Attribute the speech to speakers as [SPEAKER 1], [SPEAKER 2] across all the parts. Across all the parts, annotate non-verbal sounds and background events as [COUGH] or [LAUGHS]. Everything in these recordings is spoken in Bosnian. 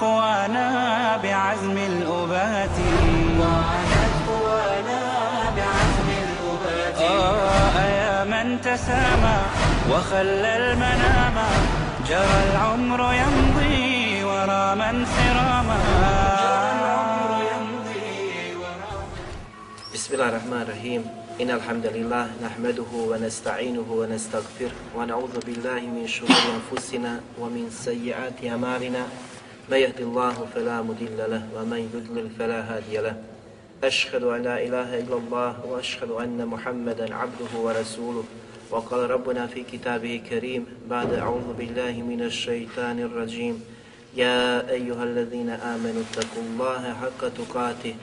[SPEAKER 1] قوانا بعزم الأبات. آه يا من تسامى وخلى المنام. جرى العمر يمضي ورا من سراما.
[SPEAKER 2] بسم الله الرحمن الرحيم. إن الحمد لله نحمده ونستعينه ونستغفره ونعوذ بالله من شرور أنفسنا ومن سيئات أعمالنا. من يهد الله فلا مضل له ومن يضلل فلا هادي له أشهد أن لا إله إلا الله وأشهد أن محمدا عبده ورسوله وقال ربنا في كتابه الكريم بعد أعوذ بالله من الشيطان الرجيم يا أيها الذين آمنوا اتقوا الله حق تقاته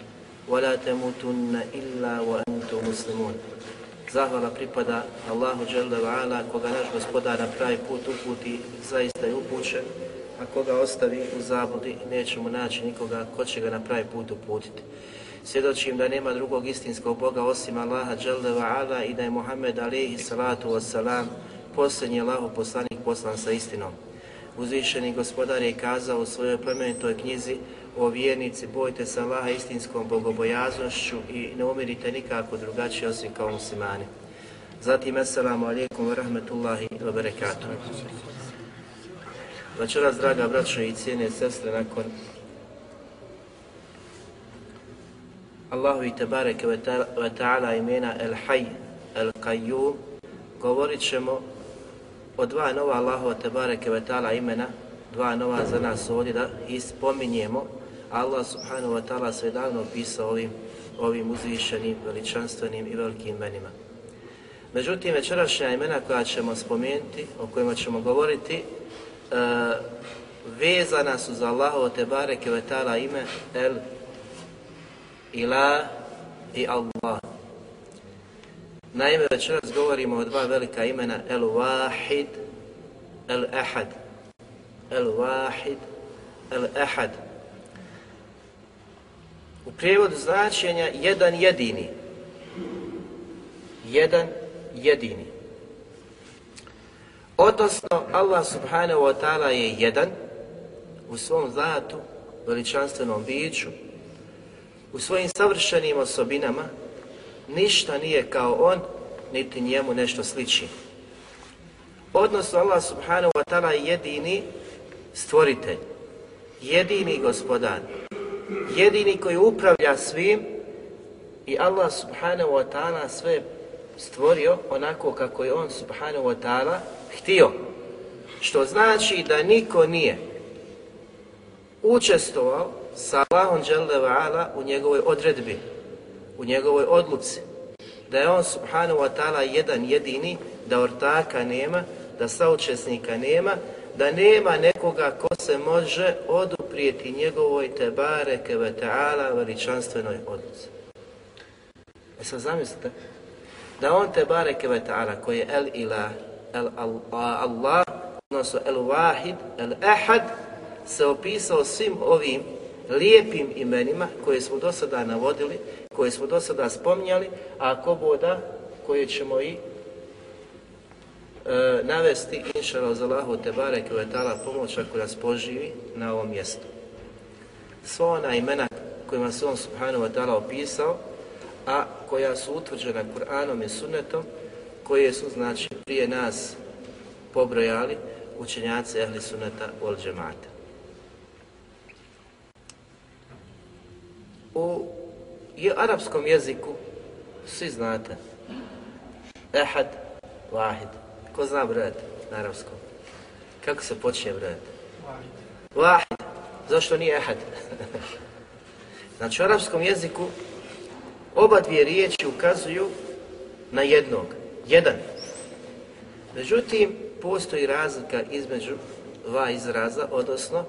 [SPEAKER 2] ولا تموتن إلا وأنتم مسلمون Zahvala pripada Allahu Đelle Ala, koga naš gospodar na pravi put uputi, zaista je upućen, a koga ostavi u zabludi neće nećemo naći nikoga ko će ga na pravi put uputiti. Svjedočim da nema drugog istinskog Boga osim Allaha Đelle Ala i da je Muhammed alihi salatu wassalam posljednji Allahu poslanik poslan sa istinom. Uzvišeni gospodar je kazao u svojoj plemenitoj knjizi o vjernici, bojte se Allaha istinskom bogobojaznošću i ne umirite nikako drugačije osim kao muslimani. Zatim, assalamu alaikum wa rahmetullahi wa barakatuh. Znači, Večeras, draga braćo i cijene sestre, nakon Allahu i Tebareke ve ta'ala imena El Hay, El Qayyum, govorit ćemo o dva nova Allahova Tebareke ve ta'ala imena, dva nova za nas ovdje da ispominjemo. Allah subhanahu wa ta'ala sve davno opisao ovim, ovim uzvišenim, veličanstvenim i velikim imenima. Međutim, večerašnja imena koja ćemo spomenuti, o kojima ćemo govoriti, e, vezana su za Allahovo Tebareke ve ta'ala ime El Ilah i Allah. Naime, večeras govorimo o dva velika imena El Wahid, El Ahad. El Wahid, El Ahad. U prijevodu značenja jedan jedini. Jedan jedini. Odnosno, Allah subhanahu wa ta'ala je jedan u svom zatu, veličanstvenom biću, u svojim savršenim osobinama, ništa nije kao on, niti njemu nešto sliči. Odnosno Allah subhanahu wa ta'ala je jedini stvoritelj, jedini gospodar, jedini koji upravlja svim i Allah subhanahu wa ta'ala sve stvorio onako kako je on subhanahu wa ta'ala htio. Što znači da niko nije učestvovao sa Allahom Ala u njegovoj odredbi, u njegovoj odluci, da je on subhanahu wa ta'ala jedan jedini, da ortaka nema, da saučesnika nema, da nema nekoga ko se može oduprijeti njegovoj tebare keve ta'ala veličanstvenoj odluci. E sad zamislite, da on tebare ve ta'ala koji je el ilah, el Allah, odnosno el wahid, el ahad, se opisao svim ovim lijepim imenima koje smo do sada navodili, koje smo do sada spominjali, a ako boda koje ćemo i e, navesti, inša Allahu Tebare Kvetala, pomoć ako nas poživi na ovom mjestu. Sva ona imena kojima se on Subhanahu wa ta'ala opisao, a koja su utvrđena Kur'anom i Sunnetom, koje su, znači, prije nas pobrojali učenjaci Ehli Sunneta ol džemata. U je arapskom jeziku, svi znate, ehad, wahid. Ko zna brojati na arapskom? Kako se počne brojati? Wahid. Zašto nije ehad? [LAUGHS] znači u arapskom jeziku oba dvije riječi ukazuju na jednog, jedan. Međutim, postoji razlika između dva izraza, odnosno e,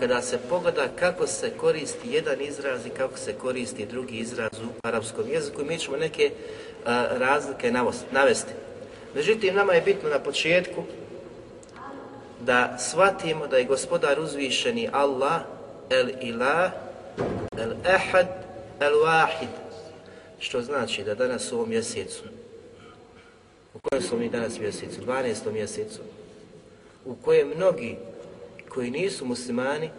[SPEAKER 2] kada se pogleda kako se koristi jedan izraz i kako se koristi drugi izraz u arapskom jeziku, mi ćemo neke uh, razlike navesti. Međutim, nama je bitno na početku da shvatimo da je gospodar uzvišeni Allah, el ilah, el ehad, el wahid. Što znači da danas u ovom mjesecu, u kojem smo mi danas mjesecu, 12. mjesecu, u kojem mnogi koji nisu muslimani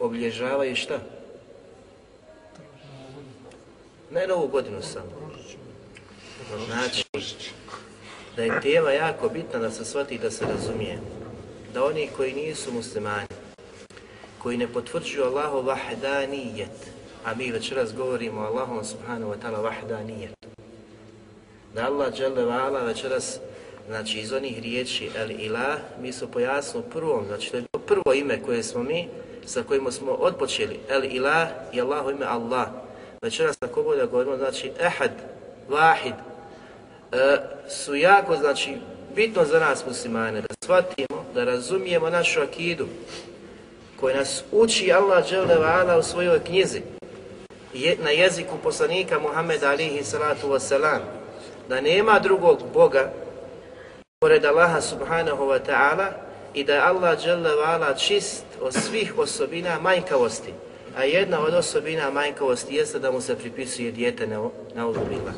[SPEAKER 2] obilježavaju šta? Ne novu godinu samo. Znači, da je tema jako bitna da se shvati da se razumije. Da oni koji nisu muslimani, koji ne potvrđuju Allahu vahdanijet, a mi večeras govorimo o Allahom subhanahu wa ta'ala vahdanijet. Da Allah dželle vala večeras znači iz onih riječi el ilah, mi smo pojasnili prvom, znači to je prvo ime koje smo mi, sa kojim smo odpočeli, el ilah i Allahu ime Allah. Večeras tako bolje govorimo, znači ehad, vahid, e, su jako, znači, bitno za nas muslimane, da shvatimo, da razumijemo našu akidu, koji nas uči Allah dželle u svojoj knjizi, je, na jeziku poslanika Muhameda alihi salatu wasalam, da nema drugog Boga pored Allaha subhanahu wa ta'ala i da je Allah dželle čist od svih osobina manjkavosti. A jedna od osobina manjkavosti jeste da mu se pripisuje dijete na, na uzubila,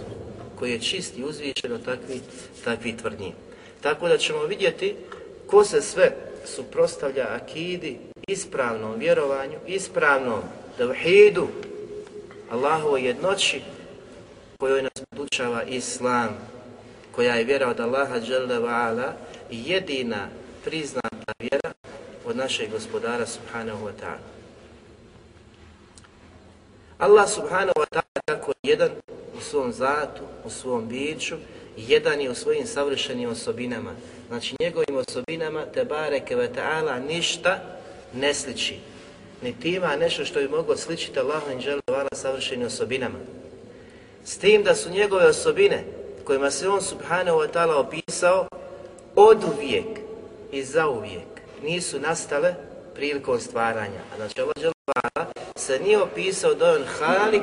[SPEAKER 2] koji je čist i uzvišen od takvi, takvi tvrdnji. Tako da ćemo vidjeti ko se sve suprostavlja akidi, ispravnom vjerovanju, ispravnom tevhidu, Allahovoj jednoći, kojoj nas podučava Islam, koja je vjera od Allaha Jalla wa jedina priznata vjera od našeg gospodara Subhanahu wa ta'ala. Allah Subhanahu wa ta'ala tako jedan u svom zatu, u svom biću, jedan je u svojim savršenim osobinama. Znači njegovim osobinama te bareke ve ta'ala ništa ne sliči. Niti ima nešto što bi moglo sličiti Allahu i Đelevala savršenim osobinama. S tim da su njegove osobine kojima se on subhanahu wa ta'ala opisao od uvijek i za uvijek nisu nastale prilikom stvaranja. A znači Allah Đelala se nije opisao da je on Halik,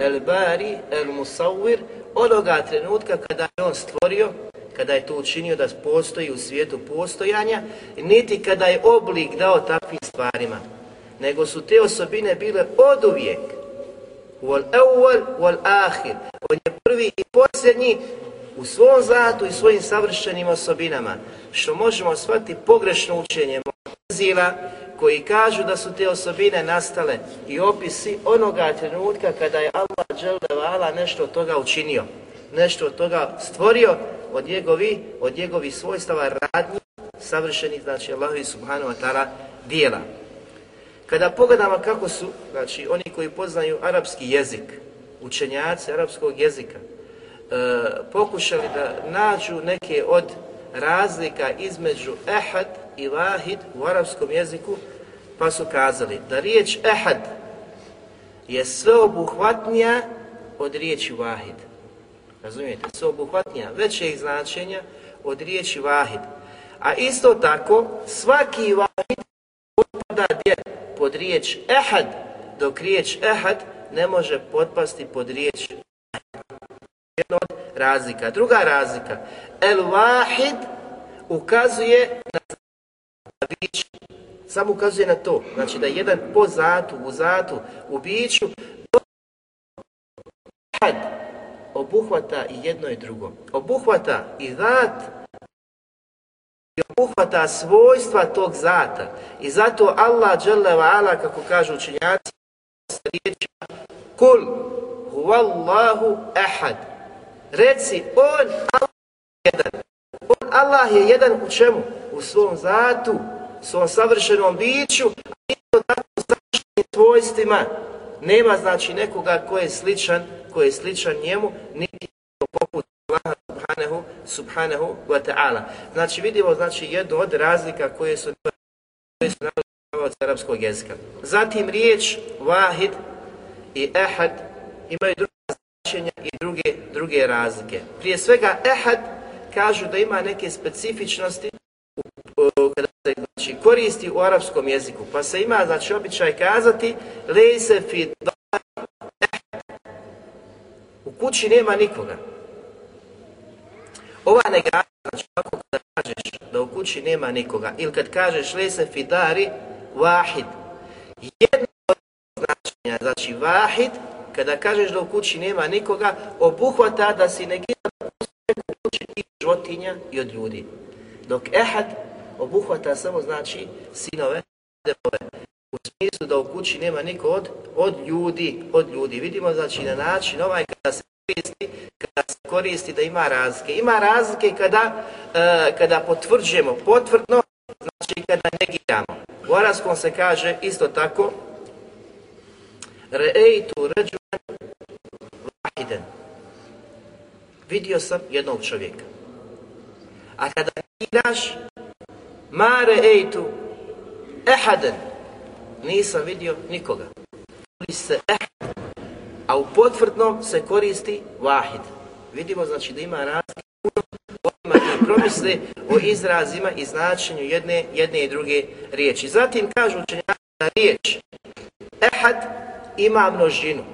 [SPEAKER 2] El Bari, El Musawir onoga trenutka kada je on stvorio, kada je to učinio da postoji u svijetu postojanja, niti kada je oblik dao takvim stvarima. Nego su te osobine bile od uvijek wal awwal wal akhir. On je prvi i posljednji u svom zatu i svojim savršenim osobinama. Što možemo shvatiti pogrešno učenje Mozila koji kažu da su te osobine nastale i opisi onoga trenutka kada je Allah dželdevala nešto od toga učinio. Nešto od toga stvorio od njegovi, od njegovi svojstava radnji savršenih, znači Allahovi subhanahu wa ta'ala dijela. Kada pogledamo kako su, znači oni koji poznaju arapski jezik, učenjaci arapskog jezika, e, pokušali da nađu neke od razlika između ehad i vahid u arapskom jeziku, pa su kazali da riječ ehad je sveobuhvatnija od riječi vahid. Razumijete? Sveobuhvatnija, većeg značenja od riječi vahid. A isto tako, svaki vahid potpada gdje? pod riječ ehad, dok riječ ehad ne može potpasti pod riječ jedna od razlika. Druga razlika, el wahid ukazuje na bić, samo ukazuje na to, znači da jedan po zatu, u zatu, u biću, ehad obuhvata i jedno i drugo. Obuhvata i zat i obuhvata svojstva tog zata. I zato Allah dželle ala kako kažu učenjaci sa riječima kul huvallahu ahad. Reci on Allah je jedan. On Allah je jedan u čemu? U svom zatu, svom savršenom biću, a isto tako savršenim svojstvima. Nema znači nekoga ko je sličan, ko je sličan njemu, niti poput subhanahu, subhanahu wa ta'ala. Znači vidimo znači jednu od razlika koje su koje su od arapskog jezika. Zatim riječ wahid i ehad imaju druge značenja i druge, druge razlike. Prije svega ehad kažu da ima neke specifičnosti u, u, kada se znači, koristi u arapskom jeziku, pa se ima znači običaj kazati lejse fi u kući nema nikoga. Ova negacija, znači kako kada kažeš da u kući nema nikoga, ili kad kažeš lese fidari vahid, wahid, jedno od značenja, znači wahid, kada kažeš da u kući nema nikoga, obuhvata da si negira u kući i životinja i od ljudi. Dok ehad obuhvata samo znači sinove, debove. U smislu da u kući nema niko od, od ljudi, od ljudi. Vidimo znači na način ovaj kada se koristi, kada se koristi da ima razlike. Ima razlike kada, e, kada potvrđujemo potvrdno, znači kada negiramo. U arabskom se kaže isto tako Re'eitu ređuan vahiden. Vidio sam jednog čovjeka. A kada negiraš, ma re'eitu ehaden. Nisam vidio nikoga. Koristi se ehaden A u potvrdnom se koristi vahid. Vidimo znači da ima razlike onima koji promisle o izrazima i značenju jedne, jedne i druge riječi. Zatim kažu učenjaci da riječ ehad ima množinu.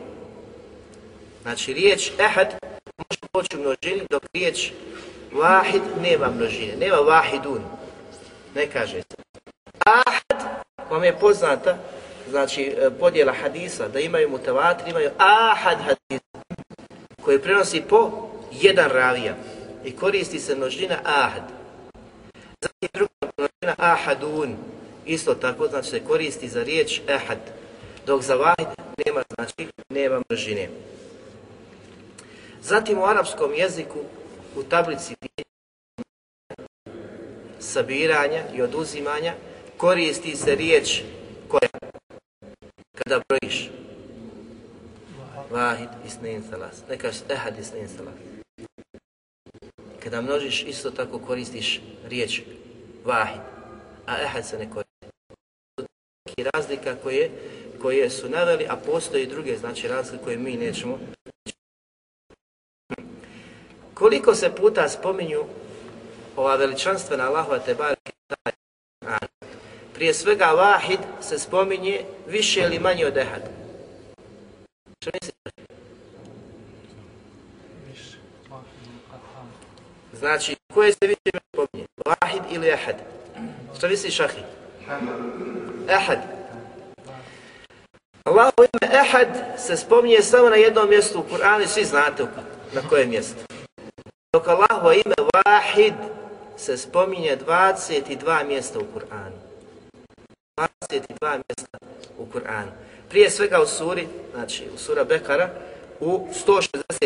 [SPEAKER 2] Znači riječ ehad može poći u množini dok riječ vahid nema množine. Nema vahidun ne kaže se. Ahad, vam je poznata, znači e, podjela hadisa, da imaju mutavatri, imaju ahad hadis koji prenosi po jedan ravija i koristi se množina ahad. Zatim druga množina ahadun, isto tako, znači se koristi za riječ ahad, dok za vahid nema, znači, nema množine. Zatim u arapskom jeziku, u tablici sabiranja i oduzimanja koristi se riječ kada brojiš? Vahid isnin salas. Ne kažeš ehad isnin salas. Kada množiš isto tako koristiš riječ vahid a ehad se ne koristi. I razlika koje koje su naveli, a postoji druge znači razlike koje mi nećemo. Koliko se puta spominju ova veličanstvena Allahova Tebara prije svega vahid se spominje više ili manje od ehad. Što mislite? Znači, koje se više ime spominje? Vahid ili ehad? Što misliš, šahi? Ehad. Allahovo ime ehad se spominje samo na jednom mjestu u Kur'anu svi znate na kojem mjestu. Dok Allaho ime vahid se spominje 22 mjesta u Kur'anu. 22 mjesta u Kur'anu. Prije svega u suri, znači u sura Bekara, u 163.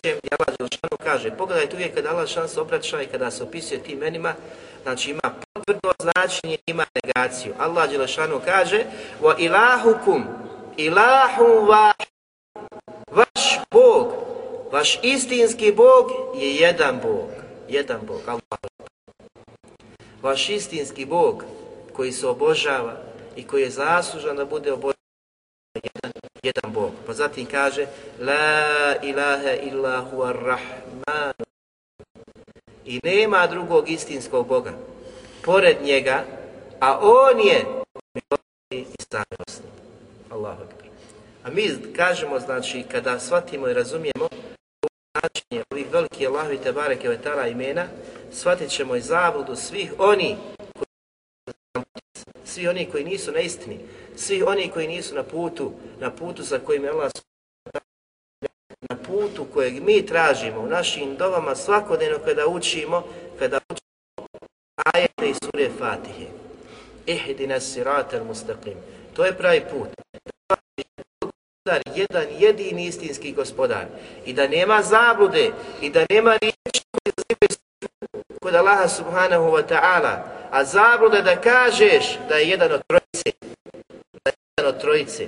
[SPEAKER 2] gdje Allah Đelšanu kaže, pogledajte uvijek kada Allah šan se obraća i kada se opisuje tim imenima, znači ima potvrdno značenje, ima negaciju. Allah Đelšanu kaže, wa ilahukum, ilahu vaš, vaš Bog, vaš istinski Bog je jedan Bog, jedan Bog, Allah vaš istinski Bog koji se obožava i koji je zaslužan da bude obožavan jedan, jedan Bog. Pa zatim kaže La ilaha illa huwa rahman I nema drugog istinskog Boga pored njega, a On je milosti i samilosni. Allahu akbar. A mi kažemo, znači, kada shvatimo i razumijemo značenje ovih velike Allahovi te bareke imena, shvatit ćemo i zabludu svih oni svi oni koji nisu na istini, svi oni koji nisu na putu, na putu za kojim je Allah na putu kojeg mi tražimo u našim dovama svakodnevno kada učimo, kada učimo ajete i sure Fatihe. Ihdina siratel mustaqim. To je pravi put gospodar, jedan jedini istinski gospodar. I da nema zablude, i da nema riječi koje zazivaju kod Allaha subhanahu wa ta'ala. A zabluda da kažeš da je jedan od trojice, da je jedan od trojice,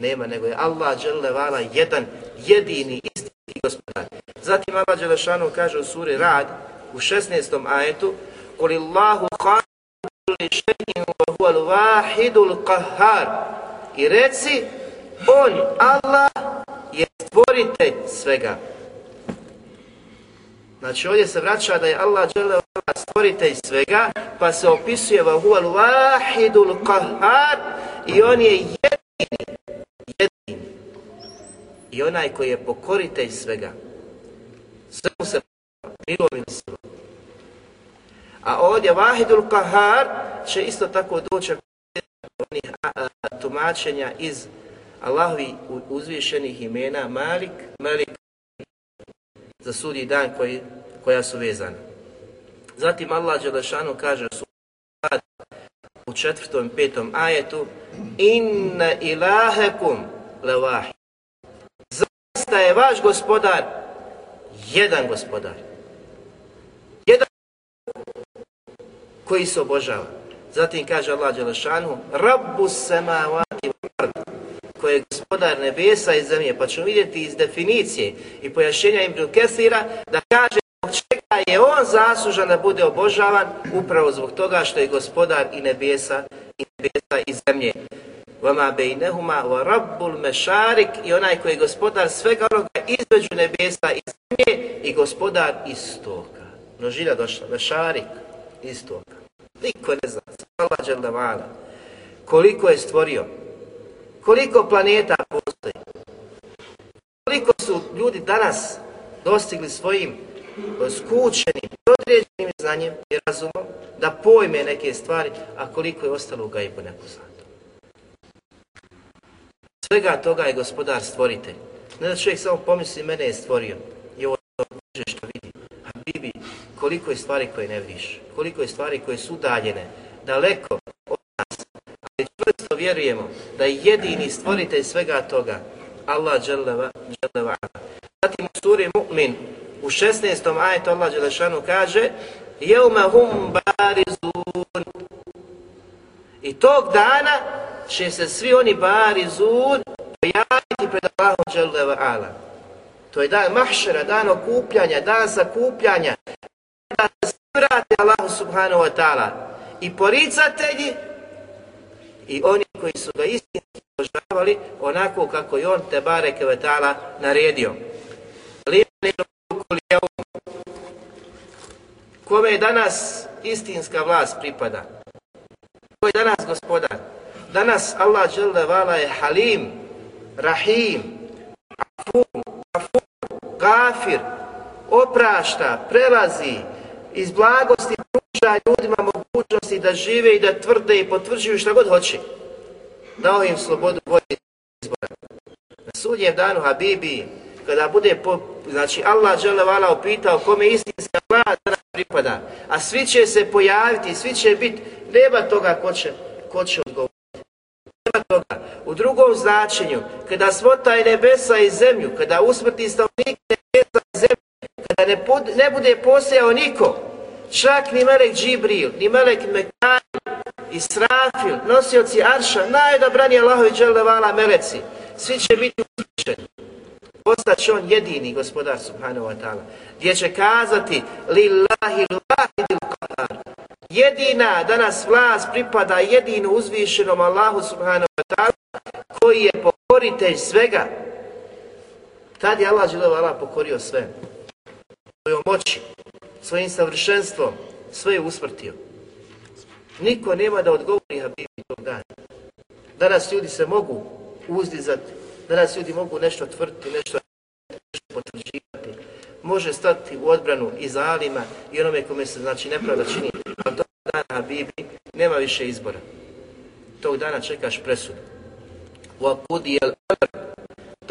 [SPEAKER 2] nema, nego je Allah dželevala jedan jedini istinski gospodar. Zatim Allah dželle šanu kaže u suri Rad u 16. ajetu: "Kul Allahu khaliqu kulli wa huwa al-wahidul qahhar." I reci On, Allah, je stvoritelj svega. Znači ovdje se vraća da je Allah žele stvoritelj svega, pa se opisuje vahuval vahidul al-wahidul qahhar i on je jedini, jedini. I onaj koji je pokoritelj svega. Sve mu se milom silom. A ovdje Vahidul Kahar će isto tako doći onih tumačenja iz Allahovi uzvišenih imena Malik, Malik za sudji dan koji, koja su vezana. Zatim Allah Đelešanu kaže u četvrtom i petom ajetu Inna ilahekum levahi Zaista je vaš gospodar jedan gospodar. Jedan koji se obožava. Zatim kaže Allah Đelešanu, Rabbu semavati koji je gospodar nebesa i zemlje. Pa ćemo vidjeti iz definicije i pojašenja Ibn Kesira da kaže zbog čega je on zaslužan da bude obožavan upravo zbog toga što je gospodar i nebesa i nebesa i zemlje. Vama bejnehuma wa rabbul mešarik i onaj koji je gospodar svega onoga između nebesa i zemlje i gospodar istoka. Množina došla, mešarik istoka. Niko ne zna, Allah dželdavala. Koliko je stvorio, koliko planeta postoji, koliko su ljudi danas dostigli svojim eh, skučenim, određenim znanjem i razumom da pojme neke stvari, a koliko je ostalo u gajbu nepoznato. Svega toga je gospodar stvoritelj. Ne da čovjek samo pomisli, mene je stvorio i ovo je što vidi. A Bibi, koliko je stvari koje ne vidiš, koliko je stvari koje su udaljene, daleko vjerujemo da je jedini stvoritelj svega toga, Allah dželeva, dželeva. Zatim u suri Mu'min, u 16. ajetu Allah dželešanu kaže Jevme hum barizun I tog dana će se svi oni barizun pojaviti pred Allahom dželeva ala. To je dan mahšera, dan okupljanja, dan sakupljanja, da se vrate Allahu subhanahu wa ta'ala i poricatelji i oni koji su ga istinski obožavali onako kako je on te bareke wa ta'ala naredio. Kome je danas istinska vlast pripada? Ko je danas gospodar? Danas Allah dželle vala je Halim, Rahim, Afum, Afum, Gafir, oprašta, prelazi, iz blagosti pruža ljudima mogućnosti da žive i da tvrde i potvrđuju šta god hoće. Dao im slobodu volje izbora. Na sudnjem danu Habibi, kada bude, po, znači Allah žele vala upitao kome istinska vlada nam pripada, a svi će se pojaviti, svi će biti, nema toga ko će, ko će odgovoriti. Nema toga. U drugom značenju, kada svotaj nebesa i zemlju, kada usmrti stavnik nebesa i zemlju, kada ne, pod, ne bude posejao niko, čak ni Melek Džibril, ni Melek Mekaj, i nosioci Arša, najodabrani Allahovi dželevala meleci, svi će biti usmrćeni. Postaće on jedini gospodar subhanahu wa ta'ala, gdje će kazati lillahi l'vahidil qahar. Jedina danas vlast pripada jedinu uzvišenom Allahu subhanahu wa ta'ala, koji je pokoritelj svega. Tad je Allah dželevala pokorio sve svojom moći, svojim savršenstvom, sve je usmrtio. Niko nema da odgovori Habibi tog dana. Danas ljudi se mogu uzdizati, danas ljudi mogu nešto tvrti, nešto, nešto potvrđivati. Može stati u odbranu i za alima i onome kome se znači nepravda čini. Ali tog dana Habibi nema više izbora. Tog dana čekaš presudu. U akudi jel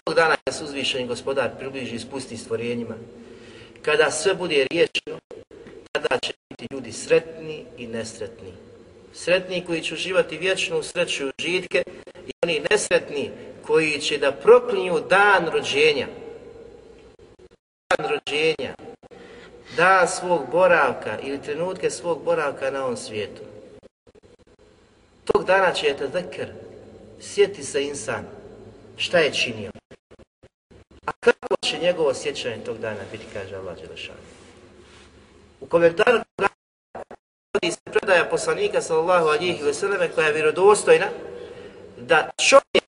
[SPEAKER 2] Tog dana se uzvišeni gospodar približi i spusti stvorenjima, kada sve bude riješeno, tada će biti ljudi sretni i nesretni. Sretni koji će uživati vječnu sreću i žitke i oni nesretni koji će da proklinju dan rođenja. Dan rođenja, dan svog boravka ili trenutke svog boravka na ovom svijetu. Tog dana će te zekr, sjeti se insan, šta je činio. A kako će njegovo sjećanje tog dana biti, kaže Allah Đelešan. U komentaru radi se predaja poslanika sallallahu alihi veseleme koja je vjerodostojna da čovjek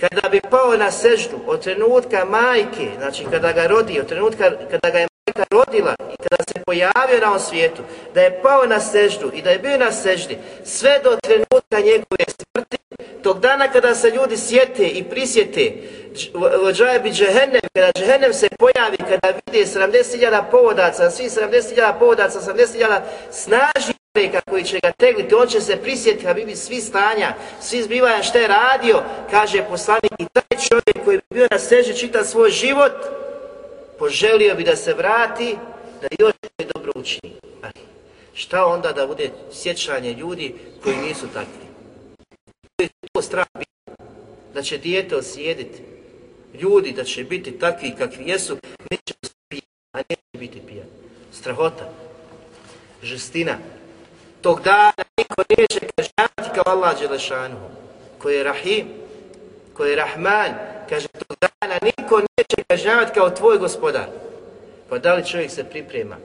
[SPEAKER 2] kada bi pao na seždu od trenutka majke, znači kada ga rodi, od trenutka kada ga je majka rodila i kada se pojavio na ovom svijetu, da je pao na seždu i da je bio na seždi sve do trenutka njegove smrti, tog dana kada se ljudi sjete i prisjete vođaje bi džehennem, kada džehennem se pojavi, kada vide 70.000 povodaca, svi 70.000 povodaca, 70.000 snaži koji će ga tegliti, on će se prisjetiti, a bi svi stanja, svi zbivanja što je radio, kaže poslanik, i taj čovjek koji bi bio na seži čita svoj život, poželio bi da se vrati, da još je dobro učini. Ali šta onda da bude sjećanje ljudi koji nisu takvi? To strah biti, da će dijete osjediti, ljudi da će biti takvi kakvi jesu, neće pijati, a neće biti pijan. Strahota, žestina, tog dana niko neće kažnjavati kao Allah Đelešanuhu, koji je Rahim, koji je Rahman, kaže tog dana niko neće kažnjavati kao tvoj gospodar. Pa da li čovjek se priprema?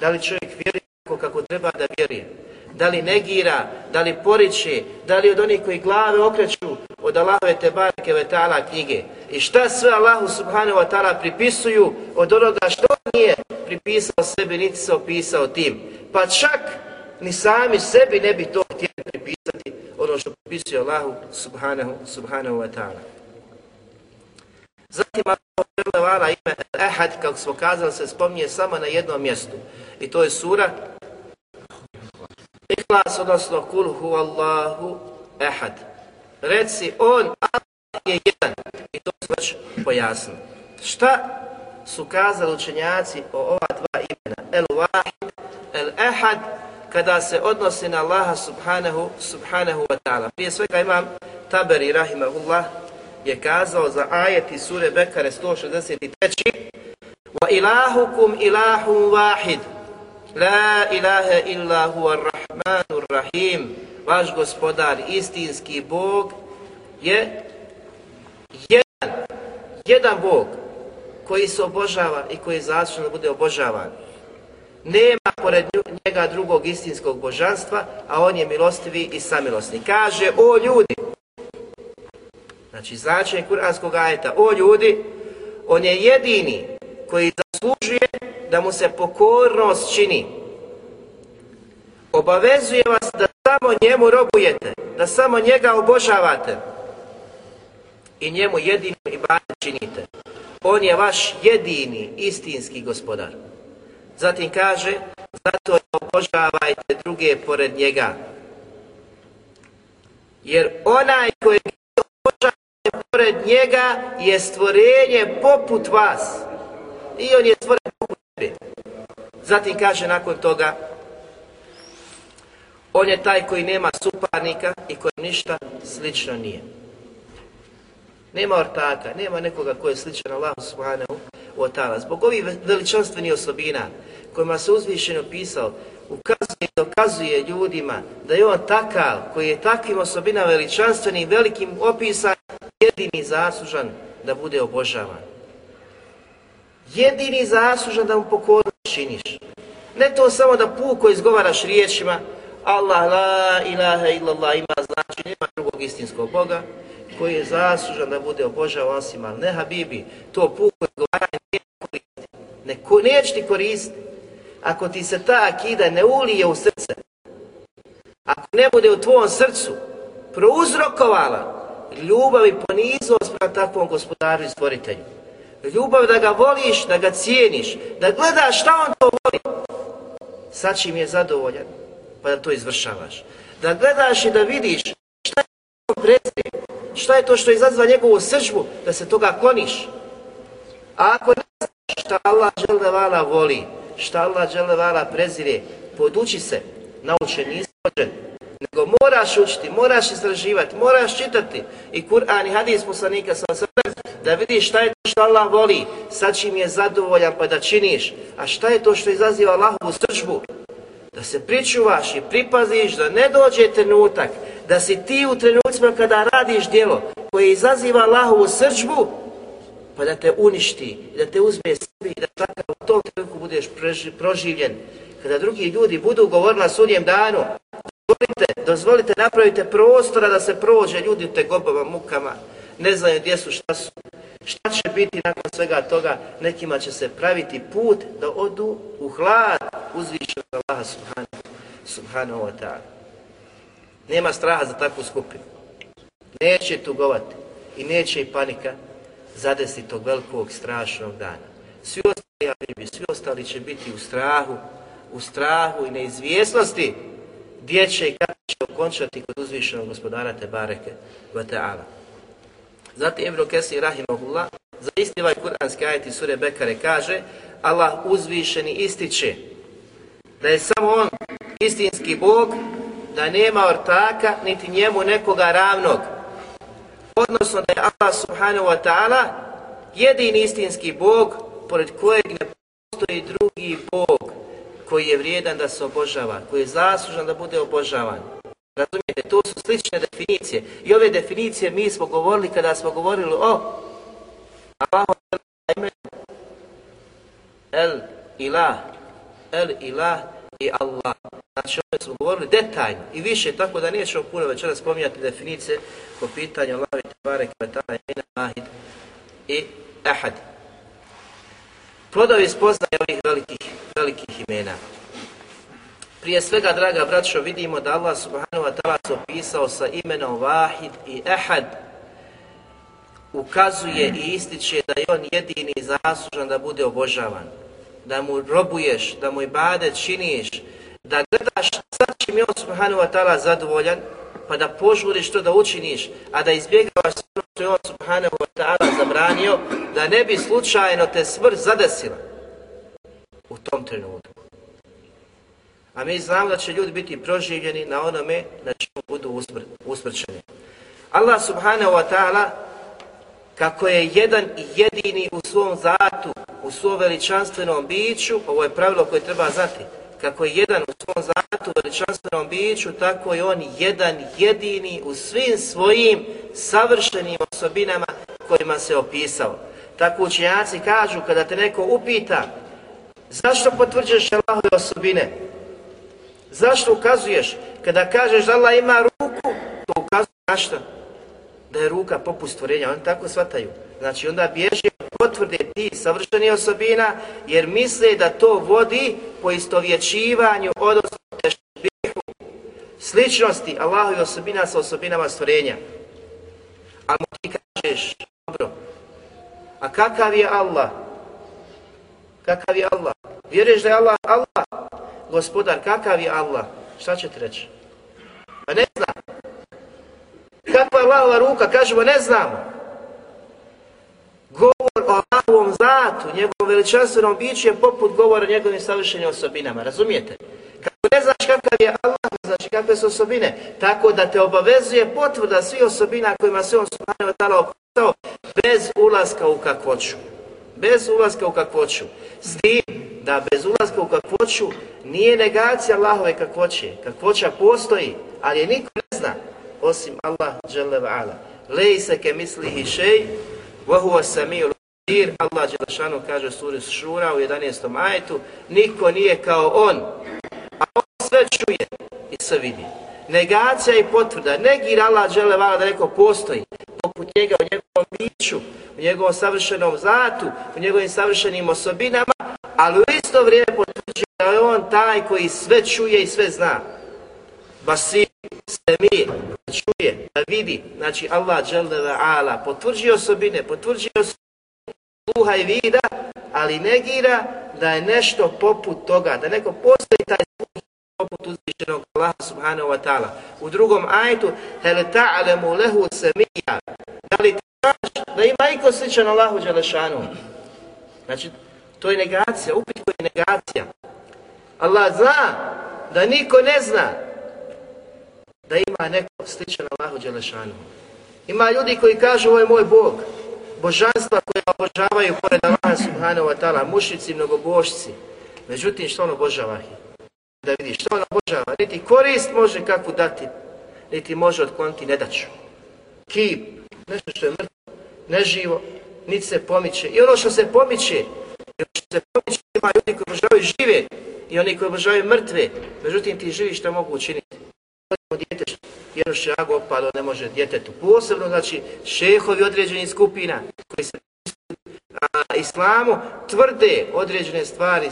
[SPEAKER 2] Da li čovjek vjeruje kako treba da vjeruje? Da li negira, da li poriče, da li od onih koji glave okreću od Allahove Tebareke ve ta'ala knjige? I šta sve Allahu subhanahu wa ta'ala pripisuju od onoga što nije pripisao sebi, niti se opisao tim? Pa čak ni sami sebi ne bi to htjeli pripisati ono što pripisuje Allahu subhanahu, subhanahu wa ta'ala. Zatim Allah ime Ehad, kako smo kazali, se spominje samo na jednom mjestu. I to je sura Ihlas, odnosno Kul hu Allahu Ehad. Reci, on Allah je jedan. I to se već pojasno. Šta su kazali učenjaci o ova dva imena? El Wahid, El Ehad, kada se odnosi na Allaha subhanahu, subhanahu wa ta'ala. Prije svega imam Taberi rahimahullah je kazao za ajeti sure Bekare 163. Wa ilahukum ilahum wahid. La ilaha illa huwa rahmanur rahim. Vaš gospodar, istinski Bog je jedan, jedan Bog koji se obožava i koji je zaslužen da bude obožavan. Nema pored njega drugog istinskog božanstva, a on je milostivi i samilosni. Kaže, o ljudi, znači značenje kuranskog ajeta, o ljudi, on je jedini koji zaslužuje da mu se pokornost čini. Obavezuje vas da samo njemu robujete, da samo njega obožavate i njemu jedino ibadet činite. On je vaš jedini istinski gospodar. Zatim kaže, zato ne obožavajte druge pored njega. Jer onaj koji obožavate pored njega je stvorenje poput vas. I on je stvoren poput sebe. Zatim kaže nakon toga, on je taj koji nema suparnika i koji ništa slično nije. Nema ortaka, nema nekoga koji je sličan Allahu subhanahu wa ta'ala. Zbog ovih veličanstvenih osobina kojima se uzvišeno pisao, ukazuje i dokazuje ljudima da je on takav, koji je takvim osobina veličanstvenim, velikim opisan, jedini zaslužan da bude obožavan. Jedini zaslužan da mu pokorno činiš. Ne to samo da puko izgovaraš riječima, Allah la ilaha illallah ima znači nema drugog istinskog Boga, koji je zaslužan da bude obožavan osim, al ne Habibi, to puko izgovaranje nije koristi. Ne, neće ti koristiti. Ako ti se ta akida ne ulije u srce, ako ne bude u tvojom srcu prouzrokovala ljubav i poniznost prema takvom gospodaru i stvoritelju, ljubav da ga voliš, da ga cijeniš, da gledaš šta on to voli, Sa čim je zadovoljan, pa da to izvršavaš. Da gledaš i da vidiš šta je to prezir, šta je to što izazva njegovu sržbu, da se toga kloniš. A ako ne znaš šta Allah žele vala voli, šta Allah žele vala prezire, poduči se, nauče, nisi rođen, nego moraš učiti, moraš istraživati, moraš čitati i Kur'an i hadis poslanika sa srpem, da vidiš šta je to što Allah voli, sa čim je zadovoljan pa da činiš, a šta je to što izaziva Allahovu sržbu, da se pričuvaš i pripaziš da ne dođe trenutak da si ti u trenucima kada radiš djelo koje izaziva Allahovu srđbu pa da te uništi da te uzme sebi i da takav u tom trenutku budeš proživljen. Kada drugi ljudi budu govorili na sudnjem danu dozvolite, dozvolite napravite prostora da se prođe ljudi u te gobama, mukama. Ne znaju gdje su, šta su. Šta će biti nakon svega toga? Nekima će se praviti put da odu u hlad uzvišenog Allaha subhanahu, subhanahu wa ta'ala. Nema straha za takvu skupinu. Neće tugovati i neće i panika zadesiti tog velikog strašnog dana. Svi ostali, abibi, svi ostali će biti u strahu, u strahu i neizvjesnosti gdje će i kako će okončati kod uzvišenog gospodara Tebareke wa ta'ala. Zatim Ibn Kesi Rahimahullah za isti ovaj kuranski ajet iz sure Bekare kaže Allah uzvišeni ističe da je samo on istinski Bog, da nema ortaka niti njemu nekoga ravnog. Odnosno da je Allah subhanahu wa ta'ala jedini istinski Bog pored kojeg ne postoji drugi Bog koji je vrijedan da se obožava, koji je zaslužan da bude obožavan. Razumijete, to su slične definicije. I ove definicije mi smo govorili kada smo govorili o Allahu El ilah, El ilah i Allah. Znači, ove smo govorili detaljno i više, tako da nećemo puno večera spominjati definicije po pitanju Allahi Tebare Kvetala imena Ahid i Ahad. Plodovi spoznaje ovih velikih, velikih imena. Prije svega, draga braćo, vidimo da Allah subhanahu wa ta'ala se opisao sa imenom Vahid i Ehad, ukazuje i ističe da je on jedini zaslužan da bude obožavan, da mu robuješ, da mu ibadet činiš, da gledaš sa čim je on subhanahu wa ta'ala zadovoljan, pa da požuriš to da učiniš, a da izbjegavaš sve što je on subhanahu wa ta'ala zabranio, da ne bi slučajno te smrt zadesila. U tom trenutku. A mi znamo da će ljudi biti proživljeni na onome na čemu budu usmr usmrćeni. Allah subhanahu wa ta'ala kako je jedan i jedini u svom zatu, u svom veličanstvenom biću, ovo je pravilo koje treba znati, kako je jedan u svom zatu, veličanstvenom biću, tako je on jedan jedini u svim svojim savršenim osobinama kojima se opisao. Tako učenjaci kažu, kada te neko upita, zašto potvrđuješ Allahove osobine? Zašto ukazuješ? Kada kažeš da Allah ima ruku, to ukazuje na što? Da je ruka poput stvorenja, oni tako shvataju. Znači onda bježi potvrde ti savršeni osobina, jer misle da to vodi po istovječivanju, odnosno tešbihu, sličnosti Allahu i osobina sa osobinama stvorenja. A mu ti kažeš, dobro, a kakav je Allah? Kakav je Allah? Vjeruješ da je Allah Allah? Gospodar, kakav je Allah? Šta će ti reći? Pa ne znam. Kakva je Allahova ruka? Kažemo, ne znamo. Govor o Allahovom zatu, njegovom veličanstvenom biću je poput govora o njegovim savršenim osobinama. Razumijete? Kako ne znaš kakav je Allah, znači kakve su osobine, tako da te obavezuje potvrda svih osobina kojima se on subhanahu wa ta'ala opisao bez ulaska u kakvoću. Bez ulaska u kakvoću. S tim da bez ulazka u kakvoću nije negacija Allahove kakvoće. Kakvoća postoji, ali je niko ne zna osim Allah dželle ve ala. Lejsa ke mislihi šej, wa huwa samiul basir. Allah dželle kaže u suri Šura u 11. ajetu, niko nije kao on, a on sve čuje i sve vidi. Negacija i potvrda, negira Allah dželle ve ala da neko postoji, poput njega u njegovom biću, u njegovom savršenom zatu, u njegovim savršenim osobinama, ali u isto vrijeme potvrđuje da je on taj koji sve čuje i sve zna. Basir, sve mi, da čuje, da vidi. Znači Allah dželle ala potvrđuje osobine, potvrđuje osobine sluha i vida, ali negira da je nešto poput toga, da neko postoji taj poput uzvišenog Allaha subhanahu wa ta'ala. U drugom ajetu, hel ta'alemu lehu semija, da li ti znaš da ima iko sličan Allahu Đelešanu? Znači, to je negacija, upit koji je negacija. Allah zna da niko ne zna da ima neko sličan Allahu Đelešanu. Ima ljudi koji kažu ovo je moj Bog, božanstva koje obožavaju pored Allaha subhanahu wa ta'ala, mušici, mnogobožci. Međutim, što on obožava ih? Da vidi što ona obožava, niti korist može kakvu dati, niti može otkloniti nedaću. Kip, nešto što je mrtvo, neživo, niti se pomiče. I ono što se pomiče, i ono što se pomiče, ima ljudi koji obožavaju žive i oni koji obožavaju mrtve. Međutim, ti živi što mogu učiniti. Odimo djete, jedno šago opalo, ne može djetetu. Posebno, znači, šehovi određenih skupina koji se islamu tvrde određene stvari,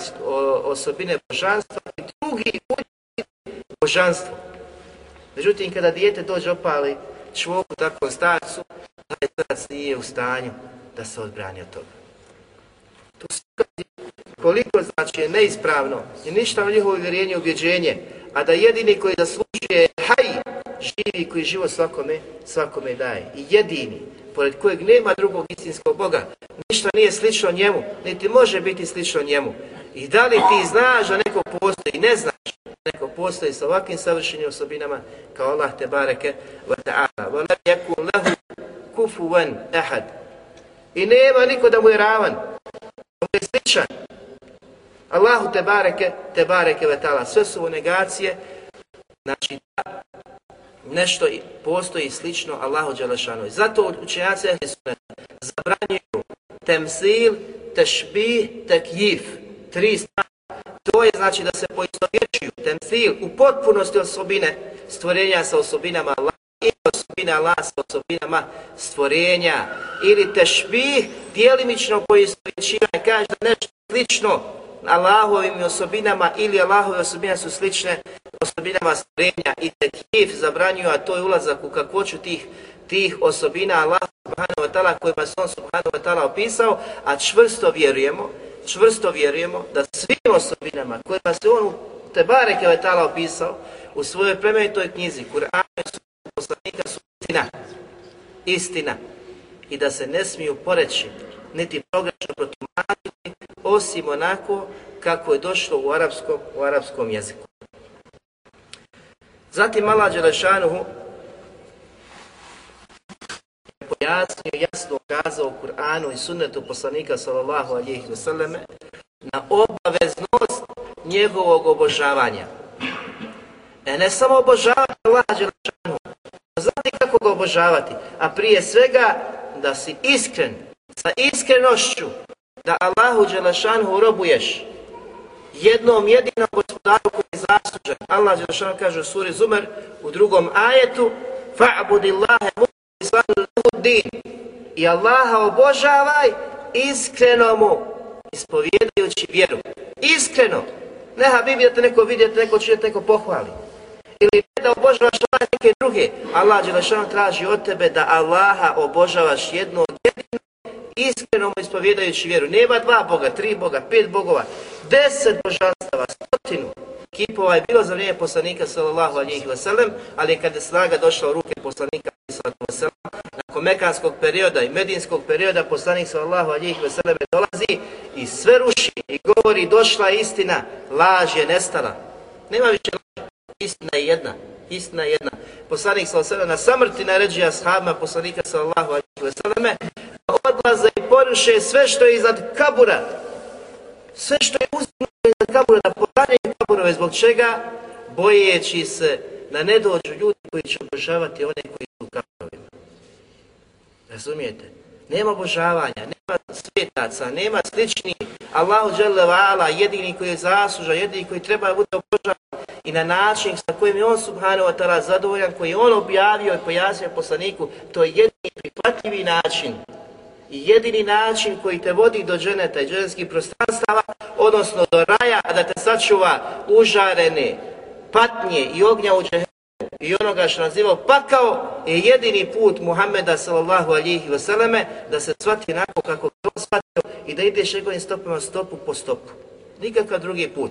[SPEAKER 2] osobine božanstva i drugi božanstvo. Međutim, kada dijete dođe opali čvoku takvom starcu, taj starac nije u stanju da se odbrani od toga. Tu koliko znači je neispravno i ništa u njihovo vjerenje i ubjeđenje, a da jedini koji zaslužuje haj, živi koji život svakome, svakome daje. I jedini, pored kojeg nema drugog istinskog Boga, ništa nije slično njemu, niti može biti slično njemu. I da li ti znaš da neko postoji, ne znaš, neko postoji sa ovakvim savršenim osobinama kao Allah te bareke wa ta'ala. Wa la yakun lahu kufuwan ahad. I nema niko da mu je ravan, da mu je sličan. Allahu te bareke, te bareke wa ta'ala. Sve su negacije, znači da nešto postoji slično Allahu Đelešanu. Zato učenjaci Ehli Sunneta zabranjuju temsil, tešbih, tekjif. Tri stvari. To je znači da se poistovječuju temsil u potpunosti osobine stvorenja sa osobinama Allaha i osobine Allah sa osobinama stvorenja. Ili tešbih, dijelimično poistovječivanje, kaže da nešto slično Allahovim osobinama ili Allahove osobine su slične osobinama stvorenja i tekif zabranjuju, a to je ulazak u kakvoću tih tih osobina Allah subhanahu wa ta'ala kojima se on subhanahu wa ta'ala opisao, a čvrsto vjerujemo, čvrsto vjerujemo da svim osobinama kojima se on te bareke wa ta'ala opisao u svojoj plemenitoj knjizi, Kur'an su poslanika su istina, istina. I da se ne smiju poreći niti pogrešno protumačiti osim onako kako je došlo u arapskom, u arapskom jeziku. Zatim Allah Đelešanuhu je pojasnio jasno ukazao u Kur'anu i sunnetu poslanika sallallahu alihi wasallame na obaveznost njegovog obožavanja. E ne samo obožavati Allah Đelešanuhu, znati kako ga obožavati, a prije svega da si iskren, sa iskrenošću, da Allahu Đelešanuhu robuješ, jednom jedinom gospodaru koji je zaslužen. Allah Đelešanu kaže u suri Zumer u drugom ajetu fa'budi Allahe mu'izvan din i Allaha obožavaj iskreno mu ispovjedajući vjeru. Iskreno. Ne Habibi da te neko vidi, da te neko čuje, neko pohvali. Ili ne da obožavaš Allah neke druge. Allah Đelešanu traži od tebe da Allaha obožavaš jedno ispovjedajući vjeru. Nema dva Boga, tri Boga, pet Bogova, deset božanstava, stotinu kipova je bilo za vrijeme poslanika sallallahu alihi wasallam, ali kad je snaga došla u ruke poslanika sallallahu wasallam, nakon mekanskog perioda i medinskog perioda poslanik sallallahu alihi wasallam dolazi i sve ruši i govori došla je istina, laž je nestala. Nema više laž, istina je jedna, istina jedna. Poslanik sallallahu alihi wasallam na samrti naređuje ashabima poslanika sallallahu alihi wasallam, odlaze i poruše sve što je iznad kabura, sve što je uzmano iznad kabura, da podanjaju kaburove, zbog čega? Bojeći se da ne dođu ljudi koji će obožavati one koji su u kaburovima. Razumijete? Nema obožavanja, nema svetaca, nema slični. Allahu dželle vala, jedini koji je zasluža, jedini koji treba bude obožavan i na način sa kojim je on subhanahu wa ta'ala zadovoljan, koji je on objavio i pojasnio poslaniku, to je jedini prihvatljivi način i jedini način koji te vodi do dženeta i dženskih prostranstava, odnosno do raja, a da te sačuva užarene patnje i ognja u džehennu, i onoga što nazivao pakao, je jedini put Muhammeda sallallahu alihi vseleme da se shvati onako kako to shvatio i da ideš njegovim stopama stopu po stopu. Nikakav drugi put.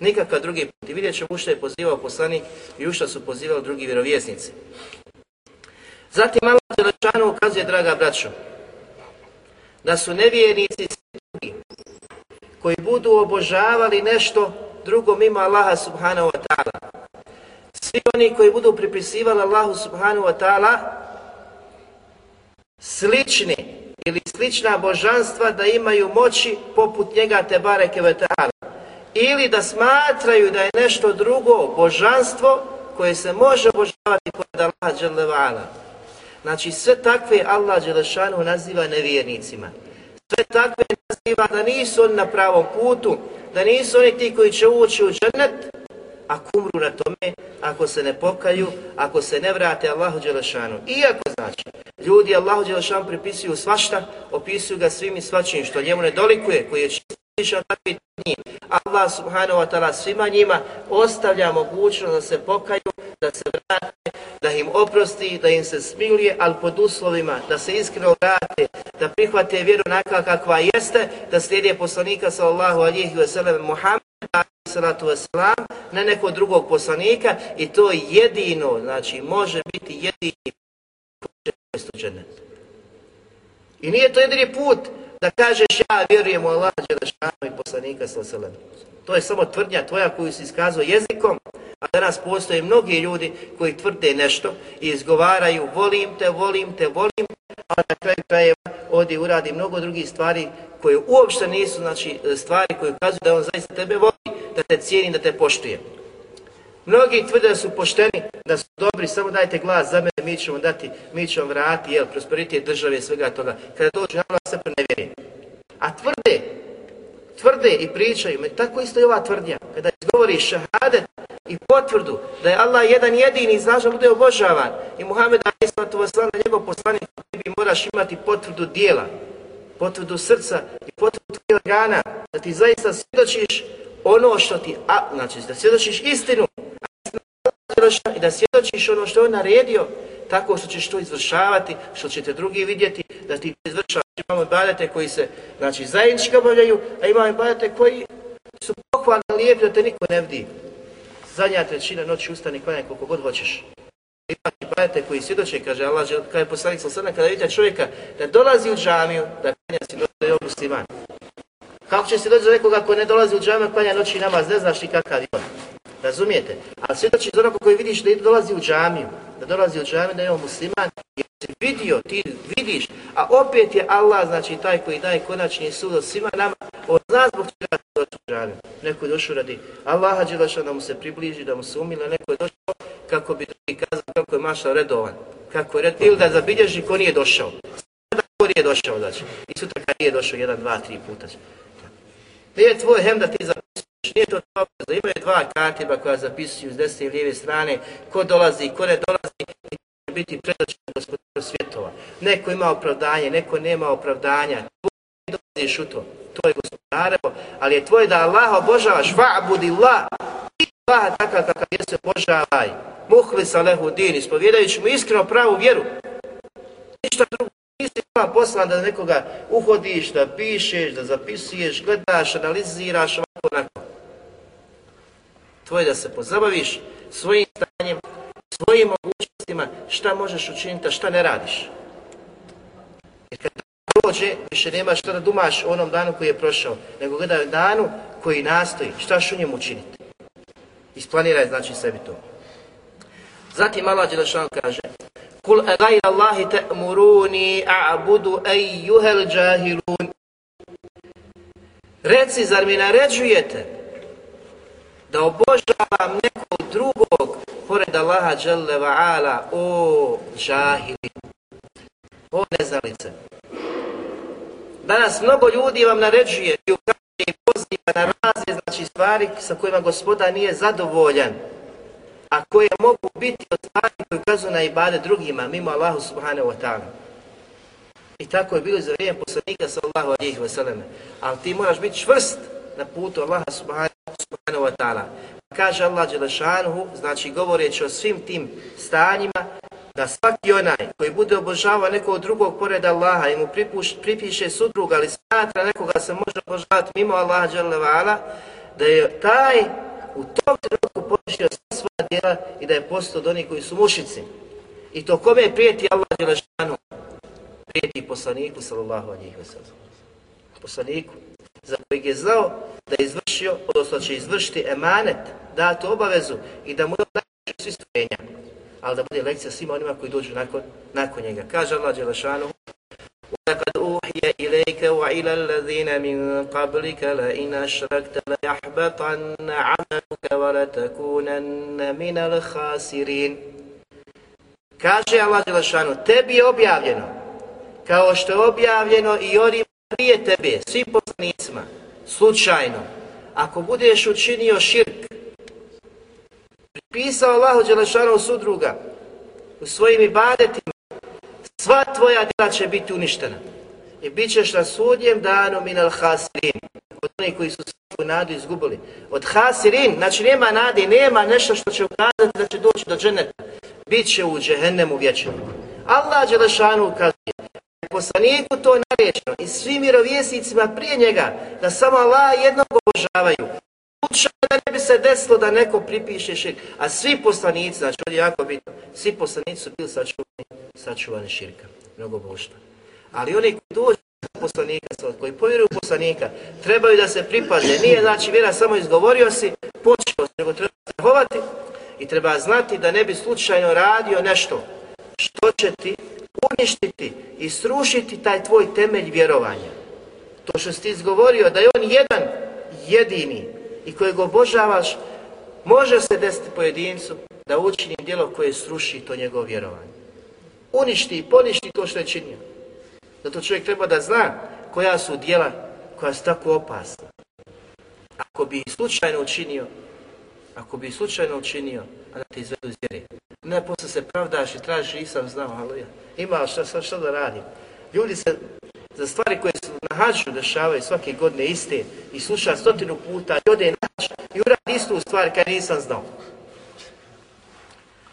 [SPEAKER 2] Nikakav drugi put. I vidjet ćemo što je pozivao poslanik i u što su pozivali drugi vjerovjesnici. Zatim Allah Đelešanu ukazuje, draga braćo, da su nevjernici drugi koji budu obožavali nešto drugo mimo Allaha subhanahu wa ta'ala. Svi oni koji budu pripisivali Allahu subhanahu wa ta'ala slični ili slična božanstva da imaju moći poput njega te bareke ve ta'ala. Ili da smatraju da je nešto drugo božanstvo koje se može obožavati pored Allaha dželle Znači sve takve Allah Đelešanu naziva nevjernicima. Sve takve naziva da nisu oni na pravom putu, da nisu oni ti koji će ući u džennet, ako umru na tome ako se ne pokaju, ako se ne vrate Allahu Đelešanu. Iako znači Ljudi Allahu Đelešanu pripisuju svašta, opisuju ga svim i svačim što njemu ne dolikuje, koji je čistiša takvi njih. Allah subhanahu wa ta'ala svima njima ostavlja mogućnost da se pokaju, da se vrate, da im oprosti, da im se smiluje, ali pod uslovima da se iskreno vrate, da prihvate vjeru onaka kakva jeste, da slijede poslanika sallallahu alihi wasallam Muhammeda salatu wasalam, ne nekog drugog poslanika i to jedino, znači može biti jedini put I nije to jedini put da kažeš ja vjerujem u Allah Đelešanu i poslanika sallallahu To je samo tvrdnja tvoja koju si iskazao jezikom, a danas postoje mnogi ljudi koji tvrde nešto i izgovaraju volim te, volim te, volim a na kraju krajeva odi uradi mnogo drugih stvari koje uopšte nisu znači, stvari koje ukazuju da on zaista tebe voli, da te cijeni, da te poštuje. Mnogi tvrde da su pošteni, da su dobri, samo dajte glas za mene, mi ćemo dati, mi ćemo vrati, jel, prosperitet države i svega toga. Kada dođu na vlast, se prenevjeri. A tvrde, tvrde i pričaju, me tako isto i ova tvrdnja. Kada izgovori šahadet i potvrdu da je Allah jedan jedini i znaš da bude obožavan i Muhammed a.s. na njegov poslanik ti bi moraš imati potvrdu dijela, potvrdu srca i potvrdu tvojeg organa, da ti zaista svjedočiš ono što ti, a, znači da svjedočiš istinu, i da svjedočiš ono što je on naredio, tako što ćeš to izvršavati, što ćete drugi vidjeti, da ti izvršavaš. Imamo ibadete koji se, znači, zajednički obavljaju, a imamo ibadete koji su pohvalni lijepi da te niko ne vidi. Zadnja trećina noći ustani klanjaj koliko god hoćeš. Ipak ibadete koji svjedoče, kaže Allah, kada je poslanik sa sada, kada vidite čovjeka da dolazi u džamiju, da klanja si dođe je musliman. Kako će se doći do nekoga ko ne dolazi u džamiju, klanja noći namaz, ne znaš ni kakav ima. Razumijete? A svjedoči za koji vidiš da dolazi u džamiju, da dolazi u džami da je on musliman, jer si vidio, ti vidiš, a opet je Allah, znači taj koji daje konačni sud od svima nama, on zna zbog čega je došao u džami. Neko je došao radi Allaha Đelešana da mu se približi, da mu se umile, neko je došao kako bi drugi kazao kako je mašao redovan, kako je red, ili da zabilježi ko nije došao. Da ko nije došao, znači. I sutra kad nije došao jedan, dva, tri puta. Nije tvoj hem da ti nije to tvoja da imaju dva katiba koja zapisuju s desne i lijeve strane, ko dolazi, ko ne dolazi, i će biti predočen gospodinu svjetova. Neko ima opravdanje, neko nema opravdanja, tvoj dolaziš u to, to je gospodarevo, ali je tvoje da Allah obožavaš, va'budi Allah, i Allah takav kakav jeste obožavaj, muhli sa lehu din, ispovjedajući mu iskreno pravu vjeru, ništa drugo. Nisi ima poslan da nekoga uhodiš, da pišeš, da zapisuješ, gledaš, analiziraš, ovako onako tvoje da se pozabaviš svojim stanjem, svojim mogućnostima, šta možeš učiniti, a šta ne radiš. Jer kad prođe, više nema šta da dumaš o onom danu koji je prošao, nego gledaj danu koji nastoji, šta ću njemu učiniti. Isplaniraj znači sebi to. Zatim Allah Đelešan kaže Kul gajra Allahi ta'muruni a'budu ejjuhel džahilun Reci, zar mi naređujete da obožavam nekog drugog pored Allaha dželle ve ala o džahili o neznalice. Danas mnogo ljudi vam naređuje i ukazuje i poziva na razne znači stvari sa kojima gospoda nije zadovoljan a koje mogu biti od stvari koje ukazuju na ibade drugima mimo Allahu subhanahu wa ta'ala i tako je bilo za vrijeme poslanika sallallahu alihi wasallam. ali ti moraš biti čvrst na putu Allaha subhanahu wa ta'ala. Kaže Allah Đelešanuhu, znači govoreći o svim tim stanjima, da svaki onaj koji bude obožavao nekog drugog pored Allaha i mu pripuš, pripiše sudruga ali smatra nekoga se može obožavati mimo Allaha Đelevala, da je taj u tom trenutku porušio sva svoja djela i da je postao od onih koji su mušici. I to kome prijeti Allah Đelešanu? Prijeti poslaniku sallallahu alihi wa. Poslaniku za kojeg je znao da je izvršio, odnosno će izvršiti emanet, datu obavezu i da mu je odnačio svi stvorenja. Ali da bude lekcija svima onima koji dođu nakon, nakon njega. Kaže Allah Đelešanu, وَلَقَدْ أُوحِيَ إِلَيْكَ وَإِلَى الَّذِينَ مِنْ قَبْلِكَ لَإِنْ أَشْرَكْتَ لَيَحْبَطَنَّ عَمَلُكَ وَلَتَكُونَنَّ مِنَ الْخَاسِرِينَ Kaže Allah Đelešanu, tebi je objavljeno, kao što je objavljeno i onima prije tebe, svi poslanicima, slučajno, ako budeš učinio širk, pripisao Allahu Đelešanu sudruga u svojim ibadetima, sva tvoja djela će biti uništena. I bit ćeš na sudjem danu minal hasirin. Od onih koji su svoju nadu izgubili. Od hasirin, znači nema nade, nema nešto što će ukazati da će doći do dženeta. Biće u džehennemu vječnom. Allah Đelešanu ukazuje, poslaniku to je narečeno i svim mirovjesnicima prije njega da samo Allah jednog obožavaju. Slučaj da ne bi se desilo da neko pripiše širk. A svi poslanici, znači ovdje jako bitno, svi poslanici su bili sačuvani, sačuvani širka, mnogo boštva. Ali oni koji dođu poslanika, koji povjeruju poslanika, trebaju da se pripaze. Nije znači vjera samo izgovorio si, počeo si, nego treba strahovati i treba znati da ne bi slučajno radio nešto što će ti uništiti i srušiti taj tvoj temelj vjerovanja. To što si ti izgovorio da je on jedan, jedini i kojeg obožavaš, može se desiti pojedincu da učini djelo koje sruši to njegovo vjerovanje. Uništi i poništi to što je činio. Zato čovjek treba da zna koja su djela koja su tako opasna. Ako bi slučajno učinio, ako bi slučajno učinio, a da te izvedu iz vjeri. Ne, posle se pravdaš i tražiš, nisam znao, ali ja. Imao šta, šta, šta da radim. Ljudi se za stvari koje su na hađu dešavaju svake godine iste i sluša stotinu puta i ode na hađ i uradi istu stvar kada nisam znao.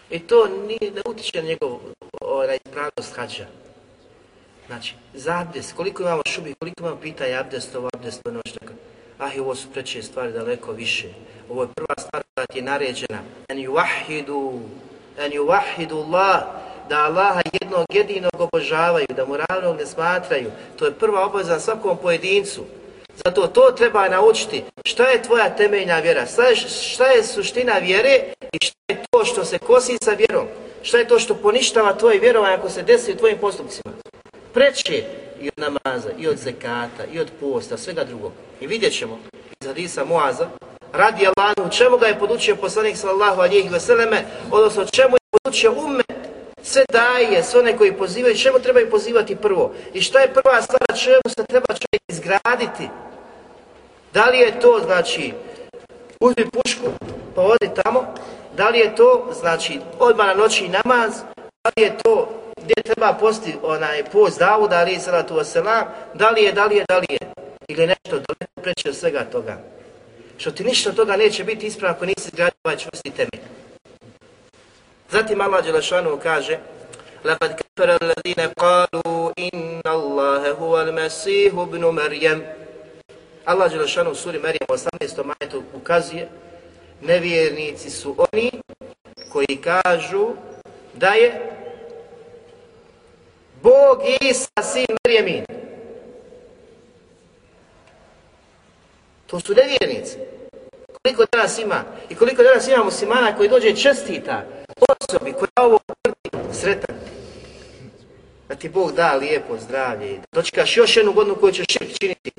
[SPEAKER 2] I to nije, ne utiče na njegov onaj pravnost hađa. Znači, za abdest, koliko imamo šubi, koliko imamo pitanja abdest, ovo abdest, ono što Ah, ovo su preče stvari daleko više. Ovo je prva stvar koja ti je naređena. En yuwahidu, en yuwahidu Allah, da Allaha jednog jedinog obožavaju, da mu ravnog ne smatraju. To je prva obaveza svakom pojedincu. Zato to treba naučiti. Šta je tvoja temeljna vjera? Šta je, šta je suština vjere i šta je to što se kosi sa vjerom? Šta je to što poništava tvoje vjerovanje ako se desi u tvojim postupcima? Preče i od namaza, i od zekata, i od posta, svega drugog. I vidjet ćemo iz hadisa Muaza, radi Allahu, čemu ga je podučio poslanik sallallahu alijih veseleme, odnosno čemu je podučio umet, sve daje, sve one koji pozivaju, čemu trebaju pozivati prvo? I šta je prva stvar, čemu se treba čovjek izgraditi? Da li je to, znači, uzmi pušku, pa odi tamo, da li je to, znači, odmah na noći namaz, da li je to gdje treba posti onaj post Davuda, ali salatu wasalam, da li je, da li je, da li je, ili nešto daleko preče od svega toga. Što ti ništa toga neće biti ispravno ako nisi izgradio ovaj čvrsti temelj. Zatim Allah Đelešanu kaže لَقَدْ كَفَرَ الَّذِينَ قَالُوا إِنَّ اللَّهَ هُوَ الْمَسِيهُ بْنُ مَرْيَمْ Allah Đelešanu u suri Marijam 18. majetu ukazuje nevjernici su oni koji kažu da je Bog Isa sin Marijamin. To su nevjernici. Koliko danas ima i koliko danas ima muslimana koji dođe čestita osobi koja ovo tvrdi sretan ti. Da ti Bog da lijepo zdravlje i dočekaš još jednu godinu koju ćeš širk činiti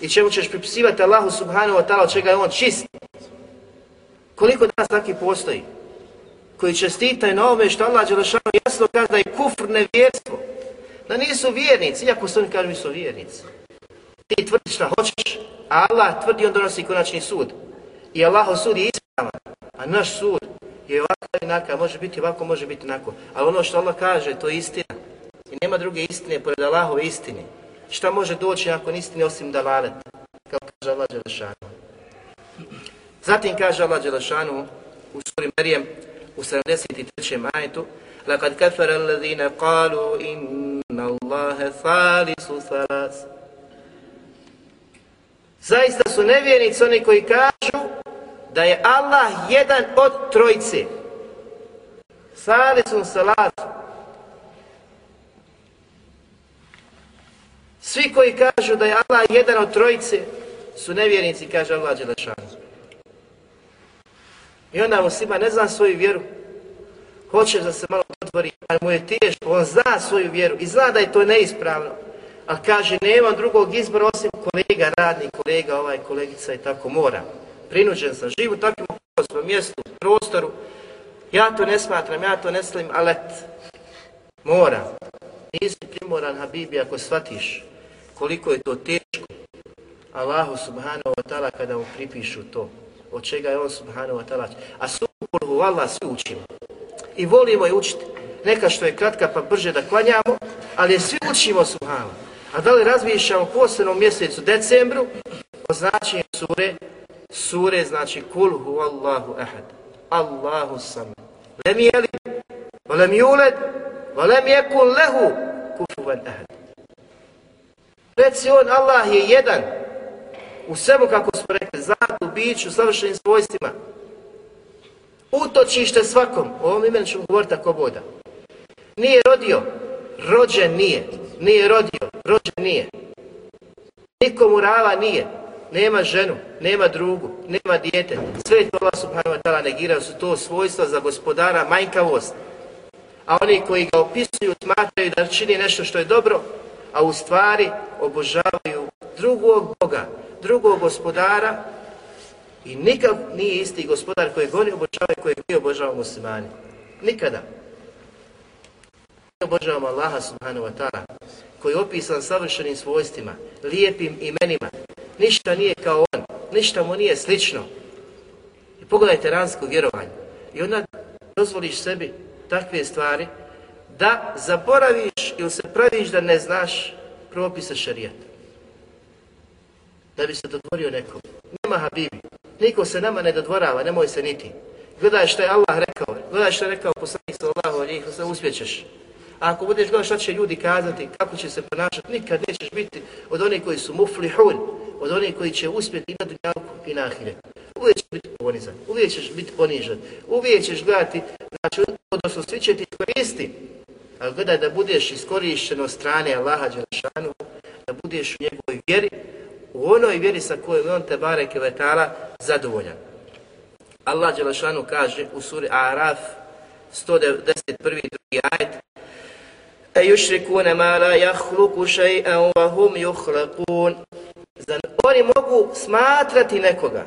[SPEAKER 2] i čemu ćeš pripisivati Allahu subhanahu wa ta'ala od čega je on čist. Koliko danas takvi postoji koji čestitaju na ovome što Allah Đelešanu jasno kaže da je kufr nevjerstvo da nisu vjernici, iako se oni kažu mi su vjernici. Ti tvrdiš šta hoćeš, a Allah tvrdi on donosi konačni sud. I Allahov sud je ispravan, a naš sud je ovakav i nakav, može biti ovako, može biti onako. Ali ono što Allah kaže, to je istina. I nema druge istine pored Allahove istine. Šta može doći nakon istine osim da valet, kao kaže Allah Đelešanu. Zatim kaže Allah Đelešanu u suri Merijem u 73. majetu لقد كفر الذين قالوا إن الله ثالث ثلاث Zaista su nevjernici oni koji kažu da je Allah jedan od trojice. Salisun salatu. Svi koji kažu da je Allah jedan od trojice su nevjernici, kaže Allah Đelešanu. I onda muslima ne zna svoju vjeru, hoće da se malo otvori, ali mu je teško, on zna svoju vjeru i zna da je to neispravno. A kaže, nemam drugog izbora osim kolega, radni kolega, ovaj kolegica i tako mora. Prinuđen sam, živu takvom prostoru, mjestu, prostoru. Ja to ne smatram, ja to ne slim, ali mora. Nisi primoran, Habibi, ako shvatiš koliko je to teško. Allahu subhanahu wa ta'ala kada mu pripišu to. Od čega je on subhanahu wa ta'ala. A suhu Allah svi učimo i volimo je učiti. Neka što je kratka pa brže da klanjamo, ali je svi učimo subhana. A da li razmišljamo posebno mjesecu decembru o značenju sure? Sure znači kul hu Allahu ahad. Allahu sam. Lem jeli, volem juled, volem jekun lehu kufuvan ahad. Reci on, Allah je jedan, u svemu kako smo rekli, zatu, biću, savršenim svojstvima. Utočište svakom, o ovom imenu ćemo govoriti ako boda. Nije rodio, rođen nije. Nije rodio, rođen nije. Nikomu rava nije. Nema ženu, nema drugu, nema dijete. Sve to Allah subhanahu wa ta'ala negira su to svojstva za gospodara manjkavost. A oni koji ga opisuju smatraju da čini nešto što je dobro, a u stvari obožavaju drugog Boga, drugog gospodara i nikad nije isti gospodar koji oni obožavaju koji mi obožavamo muslimani. Nikada. Mi obožavamo Allaha subhanahu wa ta'ala koji je opisan savršenim svojstvima, lijepim imenima. Ništa nije kao on, ništa mu nije slično. I pogledajte ransko vjerovanje. I onda dozvoliš sebi takve stvari da zaboraviš ili se praviš da ne znaš propise šarijata. Da bi se dodvorio nekom. Nema habibi. Niko se nama ne dodvorava, nemoj se niti. Gledaj što je Allah rekao, gledaj što je rekao poslanik sallahu alijih, da uspjećeš. A ako budeš gledao šta će ljudi kazati, kako će se ponašati, nikad nećeš biti od onih koji su muflihun, od onih koji će uspjeti i na dunjavku i na ahiretu. Uvijek ćeš biti ponizan, uvijek ćeš biti ponižan, uvijek ćeš gledati, znači, odnosno svi će ti koristi, ali gledaj da budeš iskorišćen od strane Allaha Đelešanu, da budeš u njegovoj vjeri, u onoj vjeri sa kojom on te bareke vetala zadovoljan. Allah Đelešanu kaže u suri Araf 191. drugi ajet E yušrikune ma la jahluku še'an wa hum yukhlaqun Zan oni mogu smatrati nekoga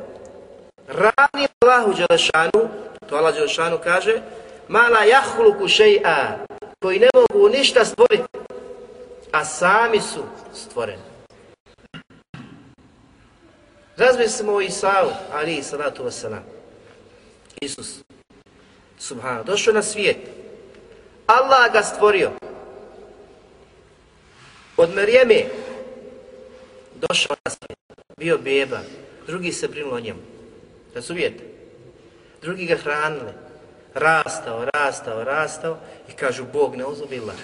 [SPEAKER 2] Ravni Allahu Đelešanu, to Allah Đelešanu kaže, ma la jahluku šeja, koji ne mogu ništa stvoriti, a sami su stvoreni. Razmislimo o Isau, ali i salatu wasalam. Isus, subhanahu, došao na svijet. Allah ga stvorio. Od Merijeme došao na svijet. Bio beba. Drugi se brinuo o njemu. Razumijete? Drugi ga hranili. Rastao, rastao, rastao i kažu Bog ne uzubila.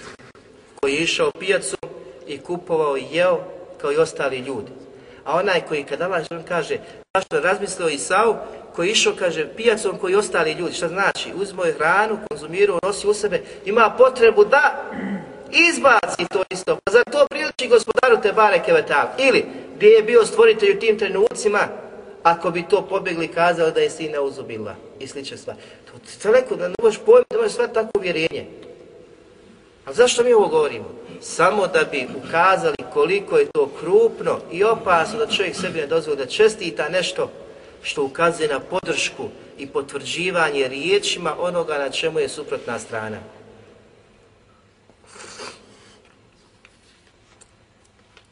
[SPEAKER 2] Koji je išao pijacu i kupovao i jeo kao i ostali ljudi. A onaj koji kada Allah on kaže, zašto je razmislio Isau, koji je išao, kaže, pijacom koji ostali ljudi, šta znači? Uzmo je hranu, konzumirao, nosi u sebe, ima potrebu da izbaci to isto. Pa za to priliči gospodaru te bareke vetal. Ili, gdje je bio stvoritelj u tim trenucima, ako bi to pobjegli kazali da je sina uzubila i sliče stvar. To je daleko, da ne možeš pojma, da možeš sve tako uvjerenje. A zašto mi ovo govorimo? Samo da bi ukazali koliko je to krupno i opasno da čovjek sebi ne dozvoli da čestita nešto što ukazuje na podršku i potvrđivanje riječima onoga na čemu je suprotna strana.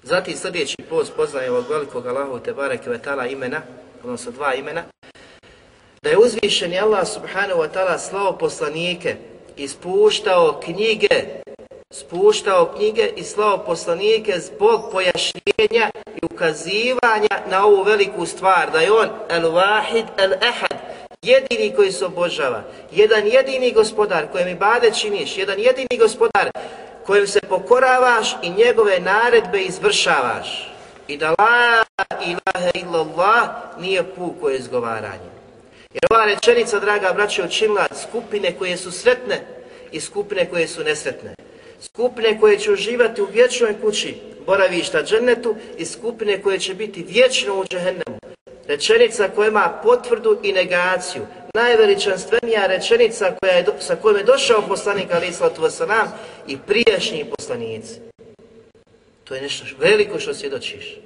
[SPEAKER 2] Zatim sljedeći post poznaje ovog velikog Allahu Tebare Kvetala imena, odnosno dva imena, da je uzvišeni Allah subhanahu wa ta'ala slao poslanike, ispuštao knjige spuštao knjige i slao poslanike zbog pojašnjenja i ukazivanja na ovu veliku stvar, da je on el-wahid el-ehad, jedini koji se obožava, jedan jedini gospodar kojem i bade činiš, jedan jedini gospodar kojem se pokoravaš i njegove naredbe izvršavaš. I da la ilaha illallah nije puko izgovaranje. Jer ova rečenica, draga braće, učinila skupine koje su sretne i skupine koje su nesretne skupine koje će uživati u vječnoj kući boravišta džennetu i skupine koje će biti vječno u džehennemu. Rečenica koja ima potvrdu i negaciju. Najveličanstvenija rečenica koja je do, sa kojom je došao poslanik Ali Islatu Vasanam i prijašnji poslanici. To je nešto veliko što svjedočiš.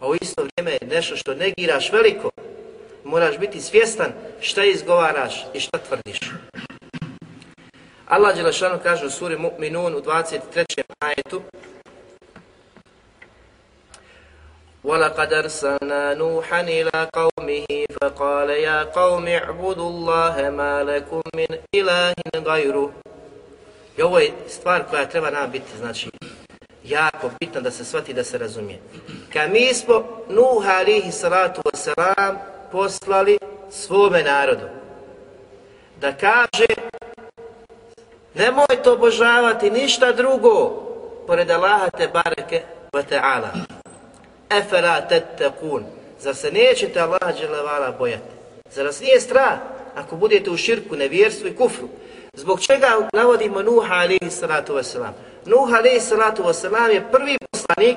[SPEAKER 2] A u isto vrijeme je nešto što negiraš veliko. Moraš biti svjestan šta izgovaraš i šta tvrdiš. Allah Đelešanu kaže u suri Mu'minun u 23. ajetu وَلَقَدْ أَرْسَلْنَا نُوحًا إِلَى قَوْمِهِ فَقَالَ يَا قَوْمِ اعْبُدُوا اللَّهَ مَا لَكُمْ مِنْ إِلَهٍ غَيْرُهُ I ovo je stvar koja treba nam biti, znači, jako bitno da se shvati da se razumije. Kad mi smo Nuh alihi salatu wasalam poslali svome narodu da kaže nemojte obožavati ništa drugo pored Allaha te bareke wa ta'ala. Efera tettekun. Zar se nećete Allaha dželevala bojati? Zar vas nije strah ako budete u širku, nevjerstvu i kufru? Zbog čega navodimo Nuha alaihi salatu wasalam? Nuh alaihi salatu wasalam je prvi poslanik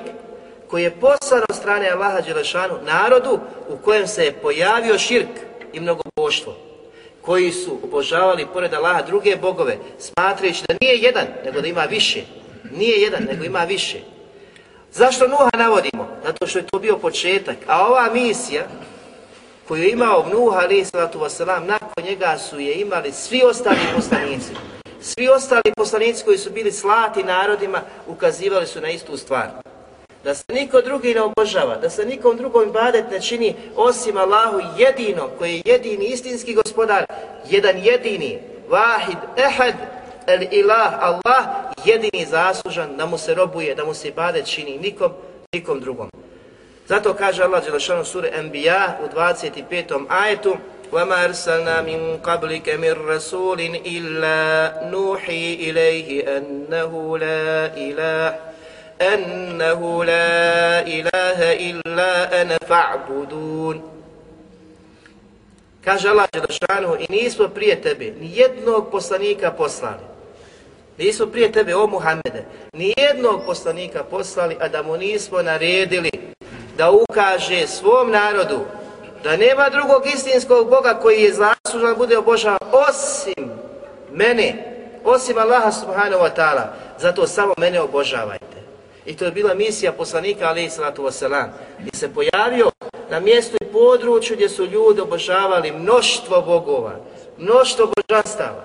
[SPEAKER 2] koji je poslan od strane Allaha Đelešanu narodu u kojem se je pojavio širk i mnogoboštvo koji su obožavali pored Allaha druge bogove smatrajući da nije jedan nego da ima više nije jedan nego ima više zašto Nuha navodimo? zato što je to bio početak a ova misija koju je imao Nuha, ali salatu wasalam nakon njega su je imali svi ostali poslanici Svi ostali poslanici koji su bili slati narodima ukazivali su na istu stvar. Da se niko drugi ne obožava, da se nikom drugom ibadet ne čini osim Allahu jedino, koji je jedini istinski gospodar, jedan jedini, vahid, ehad, el ilah, Allah, jedini zaslužan da mu se robuje, da mu se ibadet čini nikom, nikom drugom. Zato kaže Allah Đelešanu sure Enbiya u 25. ajetu, وما أرسلنا من قبلك من رسول إلا نوحي إليه أنه لا إله أنه لا إله إلا أنا فاعبدون Kaže Allah Đelešanu, i nismo prije tebe ni jednog poslanika poslali. Nismo prije tebe, o Muhammede, ni jednog poslanika poslali, a da mu nismo naredili da ukaže svom narodu da nema drugog istinskog Boga koji je zaslužan da bude obožavan osim mene, osim Allaha subhanahu wa ta'ala. Zato samo mene obožavajte. I to je bila misija poslanika alaihi salatu wasalam. Gdje se pojavio na mjestu i području gdje su ljudi obožavali mnoštvo bogova, mnoštvo božanstava.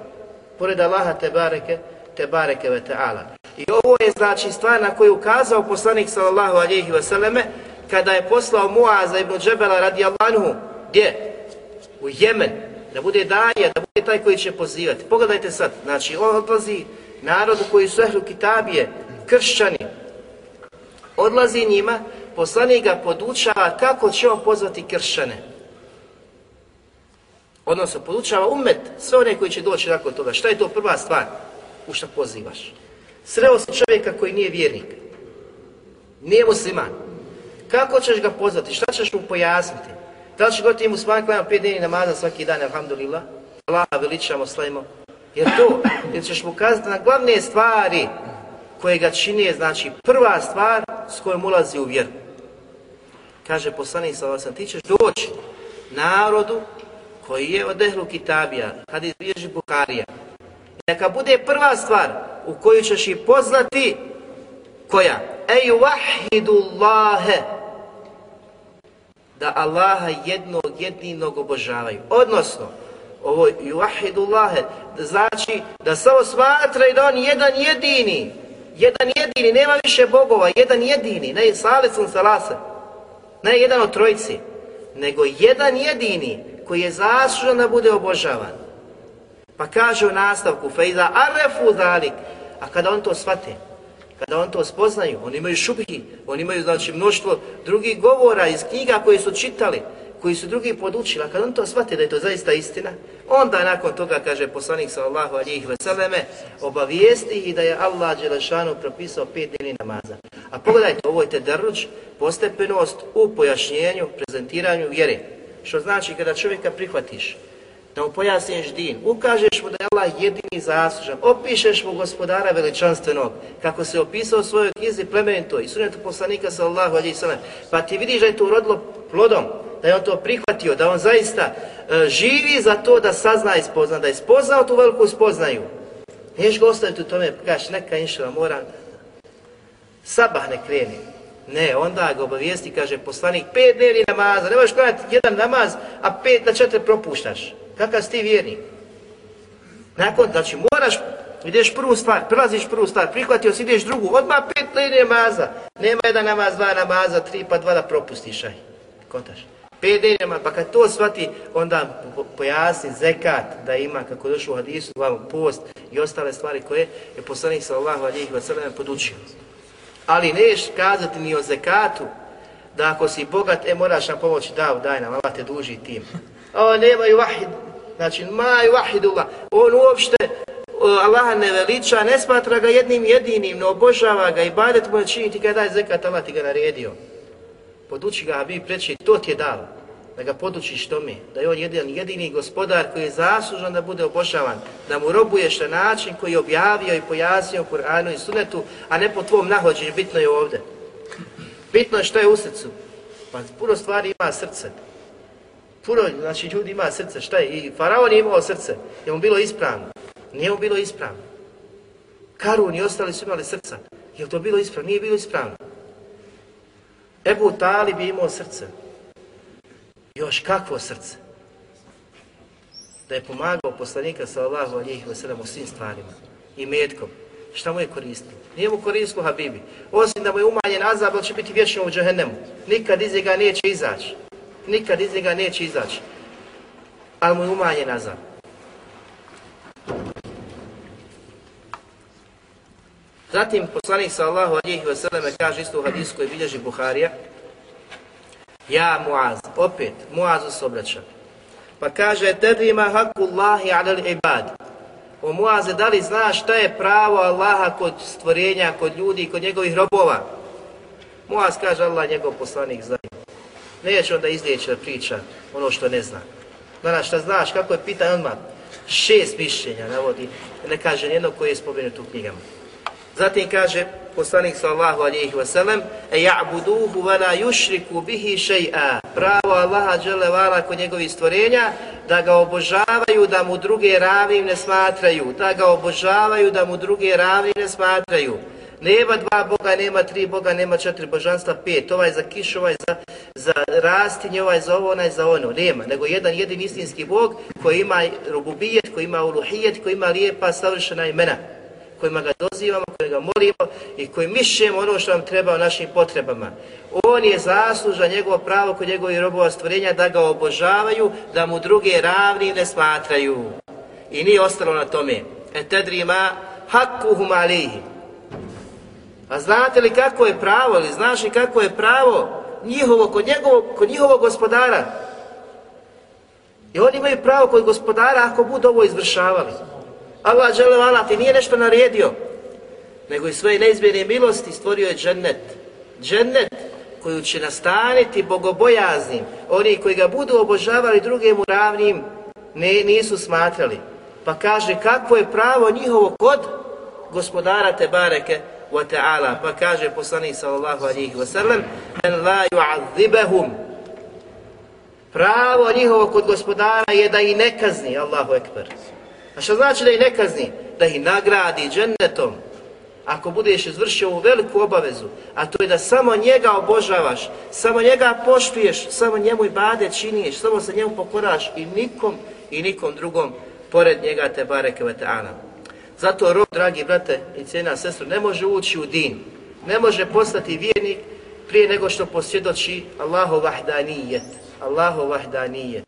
[SPEAKER 2] Pored Allaha te bareke, te bareke ve ta'ala. I ovo je znači stvar na koju je ukazao poslanik sallallahu alaihi wasallame, kada je poslao Muaza ibn Džebela radijallahu anhu gdje? U Jemen, da bude daje, da bude taj koji će pozivati. Pogledajte sad, znači on odlazi narodu koji su ehlu kitabije, kršćani, odlazi njima, poslanik ga podučava kako će on pozvati kršćane. Odnosno, podučava umet, sve one koji će doći nakon toga. Šta je to prva stvar u što pozivaš? Sreo si čovjeka koji nije vjernik, nije musliman, Kako ćeš ga pozvati? Šta ćeš mu pojasniti? Da li će goti mu smanj klanjamo pet dnevni namaza svaki dan, alhamdulillah? Allaha veličamo, slavimo. Jer to, jer ćeš mu kazati na glavne stvari koje ga čini, znači prva stvar s kojom ulazi u vjeru. Kaže poslanik sa sam, ti ćeš doći narodu koji je od ehlu kitabija, kad izbježi Bukarija. Neka bude prva stvar u koju ćeš i poznati koja? Ej vahidu Allahe, da Allaha jednog jedinog obožavaju. Odnosno, ovo juahidullahe, znači da samo smatraju da on jedan jedini, jedan jedini, nema više bogova, jedan jedini, ne salicom salasa, ne jedan od trojici, nego jedan jedini koji je zaslužan da bude obožavan. Pa kaže u nastavku, fejza arefu zalik, a kada on to shvate, kada on to spoznaju, oni imaju šubhi, oni imaju znači mnoštvo drugih govora iz knjiga koje su čitali, koji su drugi podučili, a kada on to shvate da je to zaista istina, onda nakon toga, kaže poslanik sallallahu alihi veseleme, obavijesti i da je Allah Đelešanu propisao pet dnevni namaza. A pogledajte, ovo je te postepenost u pojašnjenju, prezentiranju vjere. Što znači kada čovjeka prihvatiš, da mu pojasniš din, ukažeš mu da je Allah jedini zaslužan, opišeš mu gospodara veličanstvenog, kako se opisao u svojoj knjizi plemenito i sunetu poslanika sallahu alaihi sallam, pa ti vidiš da je to urodilo plodom, da je on to prihvatio, da on zaista e, živi za to da sazna i spozna, da je spoznao tu veliku spoznaju. Niješ ga ostaviti u tome, kaš neka inšala, mora sabah ne kreni. Ne, onda ga obavijesti, kaže poslanik, pet dnevni namaza, ne možeš klanjati jedan namaz, a pet na četiri propuštaš. Kakav si ti vjernik? Nakon, znači moraš, ideš prvu stvar, prelaziš prvu stvar, prihvatio si, ideš drugu, odmah pet linije namaza. Nema jedan namaz, dva namaza, tri pa dva da propustiš, aj. Kontaš. Pet dnevni pa kad to shvati, onda pojasni zekat da ima, kako došlo u hadisu, vam post i ostale stvari koje je poslanik sallallahu alihi wa sallam podučio. Ali neš kazati ni o zekatu, da ako si bogat, e moraš nam pomoći, da, daj nam, Allah te duži tim. O, nemaju vahid, znači, maju vahidullah. On uopšte Allaha ne veliča, ne smatra ga jednim jedinim, ne obožava ga i badet mu čini ti kada daj zekat, Allah ti ga naredio. Poduči ga, bi preći, to ti je dao. Da ga podučiš tome, da je on jedan jedini gospodar koji je zaslužan da bude obožavan, da mu robuješ na način koji je objavio i pojasnio u Kur'anu i Sunetu, a ne po tvom nahođenju, bitno je ovde. Bitno je što je u srcu. Pa puno stvari ima srce. Puno, znači ljudi ima srce, šta je? I faraon je imao srce, je mu bilo ispravno. Nije mu bilo ispravno. Karun i ostali su imali srca. Je to bilo ispravno? Nije bilo ispravno. Ebu Talib je imao srce. Još kakvo srce? Da je pomagao poslanika sallallahu alihi wasallam u svim stvarima. I metkom. Šta mu je koristilo? Nije mu koristilo Habibi. Osim da mu je umanjen azab, ali će biti vječno u džahennemu. Nikad iz njega neće izaći. Nikad iz njega neće izaći. Ali mu je umanjen azab. Zatim poslanik sallahu alihi vseleme kaže isto u hadisu koji bilježi Buharija Ja Muaz, opet Muazu se obraća. Pa kaže tedrima haku Allahi alal ibad. O Muaze, da li znaš šta je pravo Allaha kod stvorenja, kod ljudi, kod njegovih robova? Muaz kaže Allah njegov poslanik zna. Neće onda izlijeći da priča ono što ne zna. Znaš šta znaš, kako je pitan odmah? Šest mišljenja navodi, ne kaže jedno koje je spomenut u knjigama. Zatim kaže poslanik sallahu alihi wasallam e ja'buduhu wa la yushriku bihi shay'a pravo Allaha dželle vala kod njegovih stvorenja da ga obožavaju da mu druge ravnim ne smatraju da ga obožavaju da mu druge ravnim ne smatraju nema dva boga nema tri boga nema četiri božanstva pet ovaj za kiš ovaj za za rastinje ovaj za ovo onaj za ono nema nego jedan jedin istinski bog koji ima rububijet koji ima uluhijet koji ima lijepa savršena imena kojima ga dozivamo, kojima ga molimo i koji mišljamo ono što nam treba u našim potrebama. On je zaslužan njegovo pravo kod njegovih robova stvorenja da ga obožavaju, da mu druge ravni ne smatraju. I nije ostalo na tome. E tedrima hakkuhum alihi. A znate li kako je pravo, ili znaš li kako je pravo njihovo, kod, njegovog, kod njihovog gospodara? I oni imaju pravo kod gospodara ako budu ovo izvršavali. Allah dželevala ti nije nešto naredio, nego i svoje neizmjene milosti stvorio je džennet. Džennet koju će nastaniti bogobojaznim. Oni koji ga budu obožavali drugim u ravnim ne, nisu smatrali. Pa kaže kako je pravo njihovo kod gospodara te bareke wa ta'ala. Pa kaže poslanik sallallahu alihi wa sallam en la ju'adzibahum Pravo njihovo kod gospodara je da i ne kazni, Allahu ekber. A što znači da ih ne kazni? Da ih nagradi džennetom. Ako budeš izvršio ovu veliku obavezu, a to je da samo njega obožavaš, samo njega poštuješ, samo njemu i bade činiš, samo se njemu pokoraš i nikom i nikom drugom pored njega te bareke ve ta'ala. Zato rob, dragi brate i cijena sestru, ne može ući u din, ne može postati vjernik prije nego što posvjedoči Allahu vahdanijet. Allahu vahdanijet.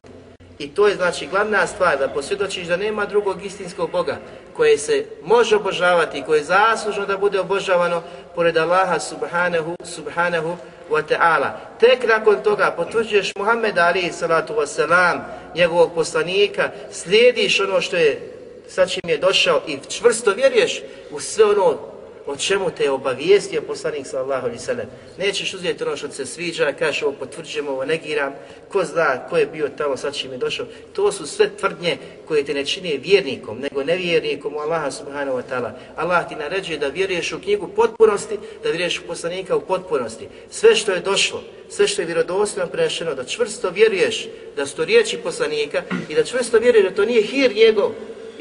[SPEAKER 2] I to je znači glavna stvar da posvjedočiš da nema drugog istinskog Boga koje se može obožavati i koje je zaslužno da bude obožavano pored Allaha subhanahu, subhanahu wa ta'ala. Tek nakon toga potvrđuješ Muhammed Ali salatu wasalam, njegovog poslanika, slijediš ono što je sa čim je došao i čvrsto vjeruješ u sve ono o čemu te je obavijestio poslanik sallallahu alaihi sallam. Nećeš uzeti ono što se sviđa, kažeš ovo potvrđujemo, ovo negiram, ko zna ko je bio tamo, sad čim je došao. To su sve tvrdnje koje te ne čine vjernikom, nego nevjernikom u Allaha subhanahu wa ta'ala. Allah ti naređuje da vjeruješ u knjigu potpunosti, da vjeruješ u poslanika u potpunosti. Sve što je došlo, sve što je vjerodostojno prešeno, da čvrsto vjeruješ da su to riječi poslanika i da čvrsto vjeruješ da to nije hir njegov,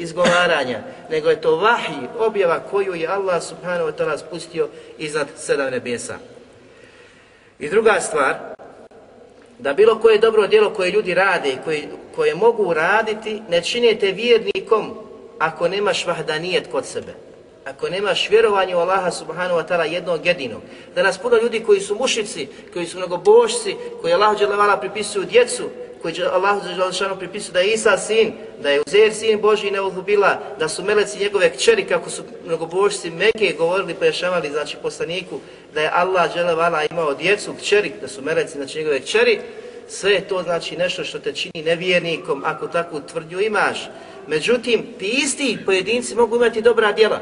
[SPEAKER 2] izgovaranja, nego je to vahij, objava koju je Allah subhanahu wa ta'ala spustio iznad sedam nebesa. I druga stvar, da bilo koje dobro djelo koje ljudi rade, koje, koje mogu raditi, ne činite vjernikom ako nemaš vahdanijet kod sebe. Ako nemaš vjerovanje u Allaha subhanahu wa ta'ala jednog jedinog. Da nas puno ljudi koji su mušici, koji su mnogobošci, koji Allah dželevala pripisuju djecu, koji Allah Đelešanu pripisati da je Isa sin, da je Uzer sin Boži neuzubila, da su meleci njegove kćeri, kako su mnogobožci Meke govorili, pojašavali, znači poslaniku, da je Allah Đelevala imao djecu, kćeri, da su meleci, znači njegove kćeri, sve to znači nešto što te čini nevjernikom ako takvu tvrdnju imaš. Međutim, ti isti pojedinci mogu imati dobra djela.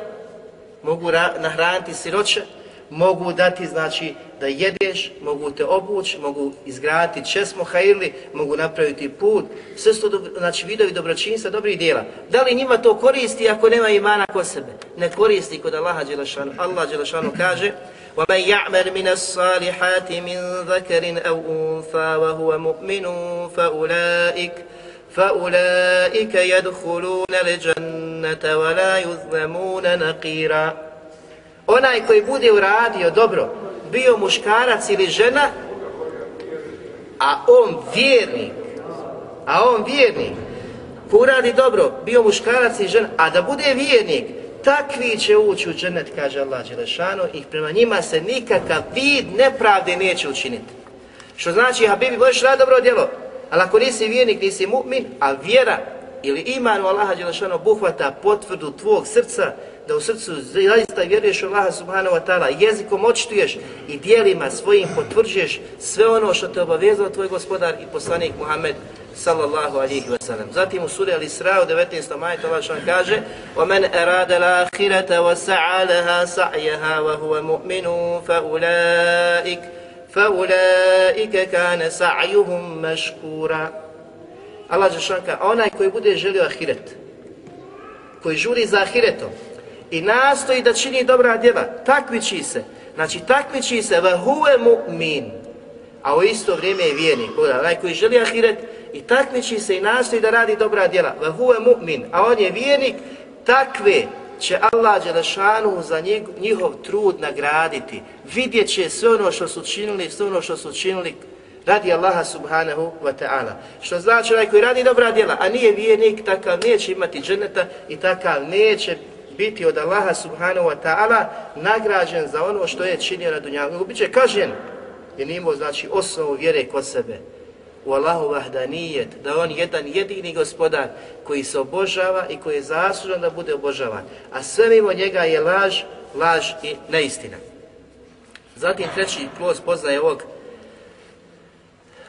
[SPEAKER 2] Mogu nahraniti siroće, mogu dati znači da jedeš, mogu te obući, mogu izgraditi česmo hajili, mogu napraviti put, sve su to znači, vidovi dobročinstva, dobrih dijela. Da li njima to koristi ako nema imana kod sebe? Ne koristi kod Allaha Đelešanu. Allah Đelešanu kaže وَمَنْ يَعْمَلْ مِنَ الصَّالِحَاتِ مِنْ ذَكَرٍ أَوْ أُنْثَى وَهُوَ مُؤْمِنٌ فَأُولَٰئِكَ فَأُولَٰئِكَ يَدْخُلُونَ الْجَنَّةَ وَلَا يُظْلَمُونَ نَقِيرًا Onaj koji bude uradio dobro, bio muškarac ili žena, a on vjernik, a on vjernik, ko uradi dobro, bio muškarac i žena, a da bude vjernik, takvi će ući u džennet, kaže Allah Đelešanu, i prema njima se nikakav vid nepravde neće učiniti. Što znači, Habibi, budeš rad dobro djelo, ali ako nisi vjernik, nisi mu'min, a vjera ili iman u Allaha Đelešanu buhvata potvrdu tvog srca, da u srcu zaista vjeruješ u Allaha subhanahu wa ta'ala, jezikom očituješ i dijelima svojim potvrđuješ sve ono što te obavezao tvoj gospodar i poslanik Muhammed sallallahu alihi wa sallam. Zatim u suri Al-Isra u 19. majetu Allah što kaže وَمَنْ أَرَادَ الْآخِرَةَ وَسَعَى لَهَا سَعْيَهَا وَهُوَ مُؤْمِنٌ فَأُولَٰئِكَ فَأُولَٰئِكَ كَانَ سَعْيُهُمْ مَشْكُورًا Allah Žešanka, onaj koji bude želio ahiret, koji žuri za ahiretom, i nastoji da čini dobra djela, takviči se. Znači takviči se ve huve mu'min, a u isto vrijeme je vjernik. Onaj koji želi ahiret i takviči se i nastoji da radi dobra djela, ve huve mu'min, a on je vjernik, takve će Allah Đelešanu za njihov trud nagraditi. Vidjet će sve ono što su činili, sve ono što su činili radi Allaha subhanahu wa ta'ala. Što znači onaj koji radi dobra djela, a nije vjernik, takav neće imati dženeta i takav neće biti od Allaha subhanahu wa ta'ala nagrađen za ono što je činio na dunjalu. Biće kažen je nimo znači osnovu vjere kod sebe. U Allahu vahdanijet, da on jedan jedini gospodar koji se obožava i koji je zaslužan da bude obožavan. A sve mimo njega je laž, laž i neistina. Zatim treći plus poznaje ovog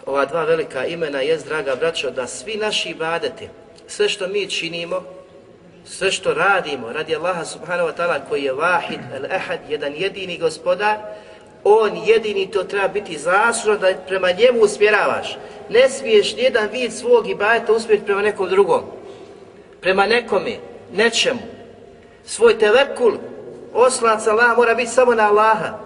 [SPEAKER 2] ova dva velika imena je, draga braćo, da svi naši ibadeti, sve što mi činimo, sve što radimo radi Allaha subhanahu wa ta'ala koji je vahid, al-ahad, jedan jedini gospodar, on jedini to treba biti zaslužno da prema njemu usmjeravaš. Ne smiješ nijedan vid svog ibadeta usmjeriti prema nekom drugom. Prema nekome, nečemu. Svoj tevekul, oslanac Allaha mora biti samo na Allaha.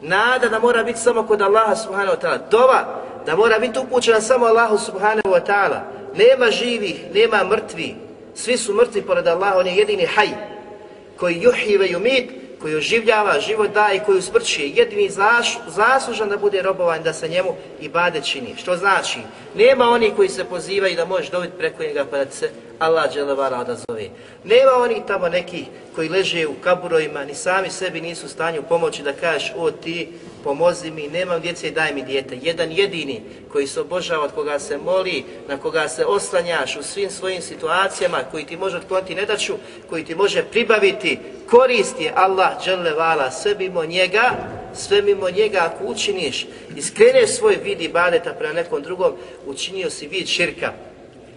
[SPEAKER 2] Nada da mora biti samo kod Allaha subhanahu wa ta'ala. Dova da mora biti upućena samo Allahu subhanahu wa ta'ala. Nema živih, nema mrtvih. Svi su mrtvi pored Allaha, on je jedini haj koji juhive i umit, koji oživljava, život daje i koji usmrćuje. Jedini zaš, zaslužan da bude robovan, da se njemu i bade čini. Što znači? Nema oni koji se pozivaju da možeš dobiti preko njega pa da se Allah dželevala da zove. Nema oni tamo neki koji leže u kaburojima, ni sami sebi nisu u stanju pomoći da kažeš o ti pomozi mi, nemam djece, daj mi dijete. Jedan jedini koji se obožava, od koga se moli, na koga se oslanjaš u svim svojim situacijama, koji ti može otkloniti nedaću, koji ti može pribaviti korist je Allah dželevala, sve mimo njega, sve mimo njega ako učiniš, iskreneš svoj vid ibadeta prema nekom drugom, učinio si vid širka,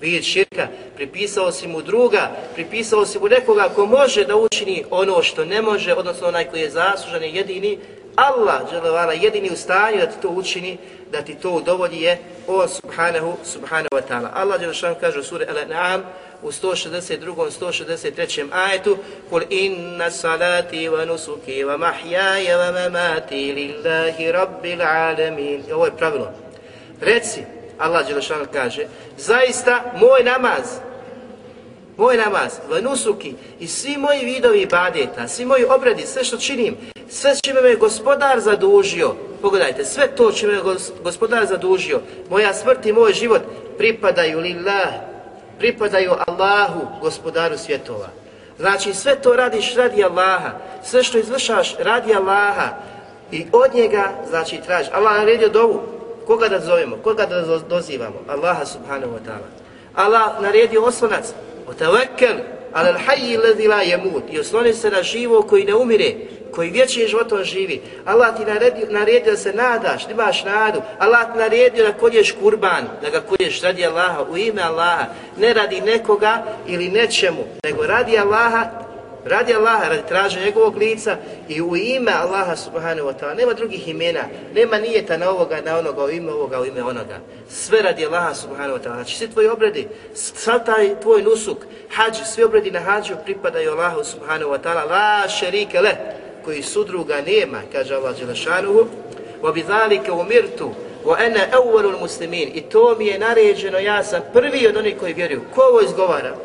[SPEAKER 2] vid širka, pripisao si mu druga, pripisao si mu nekoga ko može da učini ono što ne može, odnosno onaj koji je zaslužan i jedini, Allah dželevala jedini u stanju da ti to učini, da ti to udovolji je on subhanahu, subhanahu wa ta'ala. Allah dželešan kaže u suri Al-An'am u 162. 163. ajetu Kul inna salati wa nusuki wa mahyaya wa mamati lillahi rabbil alamin. I ovo je pravilo. Reci, Allah Đelešanu kaže, zaista moj namaz, moj namaz, vanusuki i svi moji vidovi ibadeta, svi moji obredi, sve što činim, sve čime me gospodar zadužio, pogledajte, sve to čime me gospodar zadužio, moja smrt i moj život pripadaju lillah, pripadaju Allahu, gospodaru svjetova. Znači sve to radiš radi Allaha, sve što izvršaš radi Allaha i od njega, znači traži. Allah naredio dovu, Koga da zovemo? Koga da dozivamo? Allaha subhanahu wa ta'ala. Allah naredio oslonac. Otavekkel ala al-hayy alladhi la yamut. I osloni se na živo koji ne umire, koji vječnim životom živi. Allah ti naredio, naredio da se nadaš, da imaš nadu. Allah ti naredio da kolješ kurban, da ga kolješ radi Allaha, u ime Allaha, ne radi nekoga ili nečemu, nego radi Allaha radi Allaha, radi traženja njegovog lica i u ime Allaha subhanahu wa ta'ala. Nema drugih imena, nema nijeta na ovoga, na onoga, u ime ovoga, u ime onoga. Sve radi Allaha subhanahu wa ta'ala. Znači svi tvoji obredi, sad taj tvoj nusuk, hađ, svi obredi na hađu pripadaju Allahu subhanahu wa ta'ala. La šerike le, koji sudruga nema, kaže Allah Đelešanuhu. Wa bi zalike umirtu, wa ana awwalul muslimin. I to mi je naređeno, ja sam prvi od onih koji vjeruju. Ko ovo izgovara?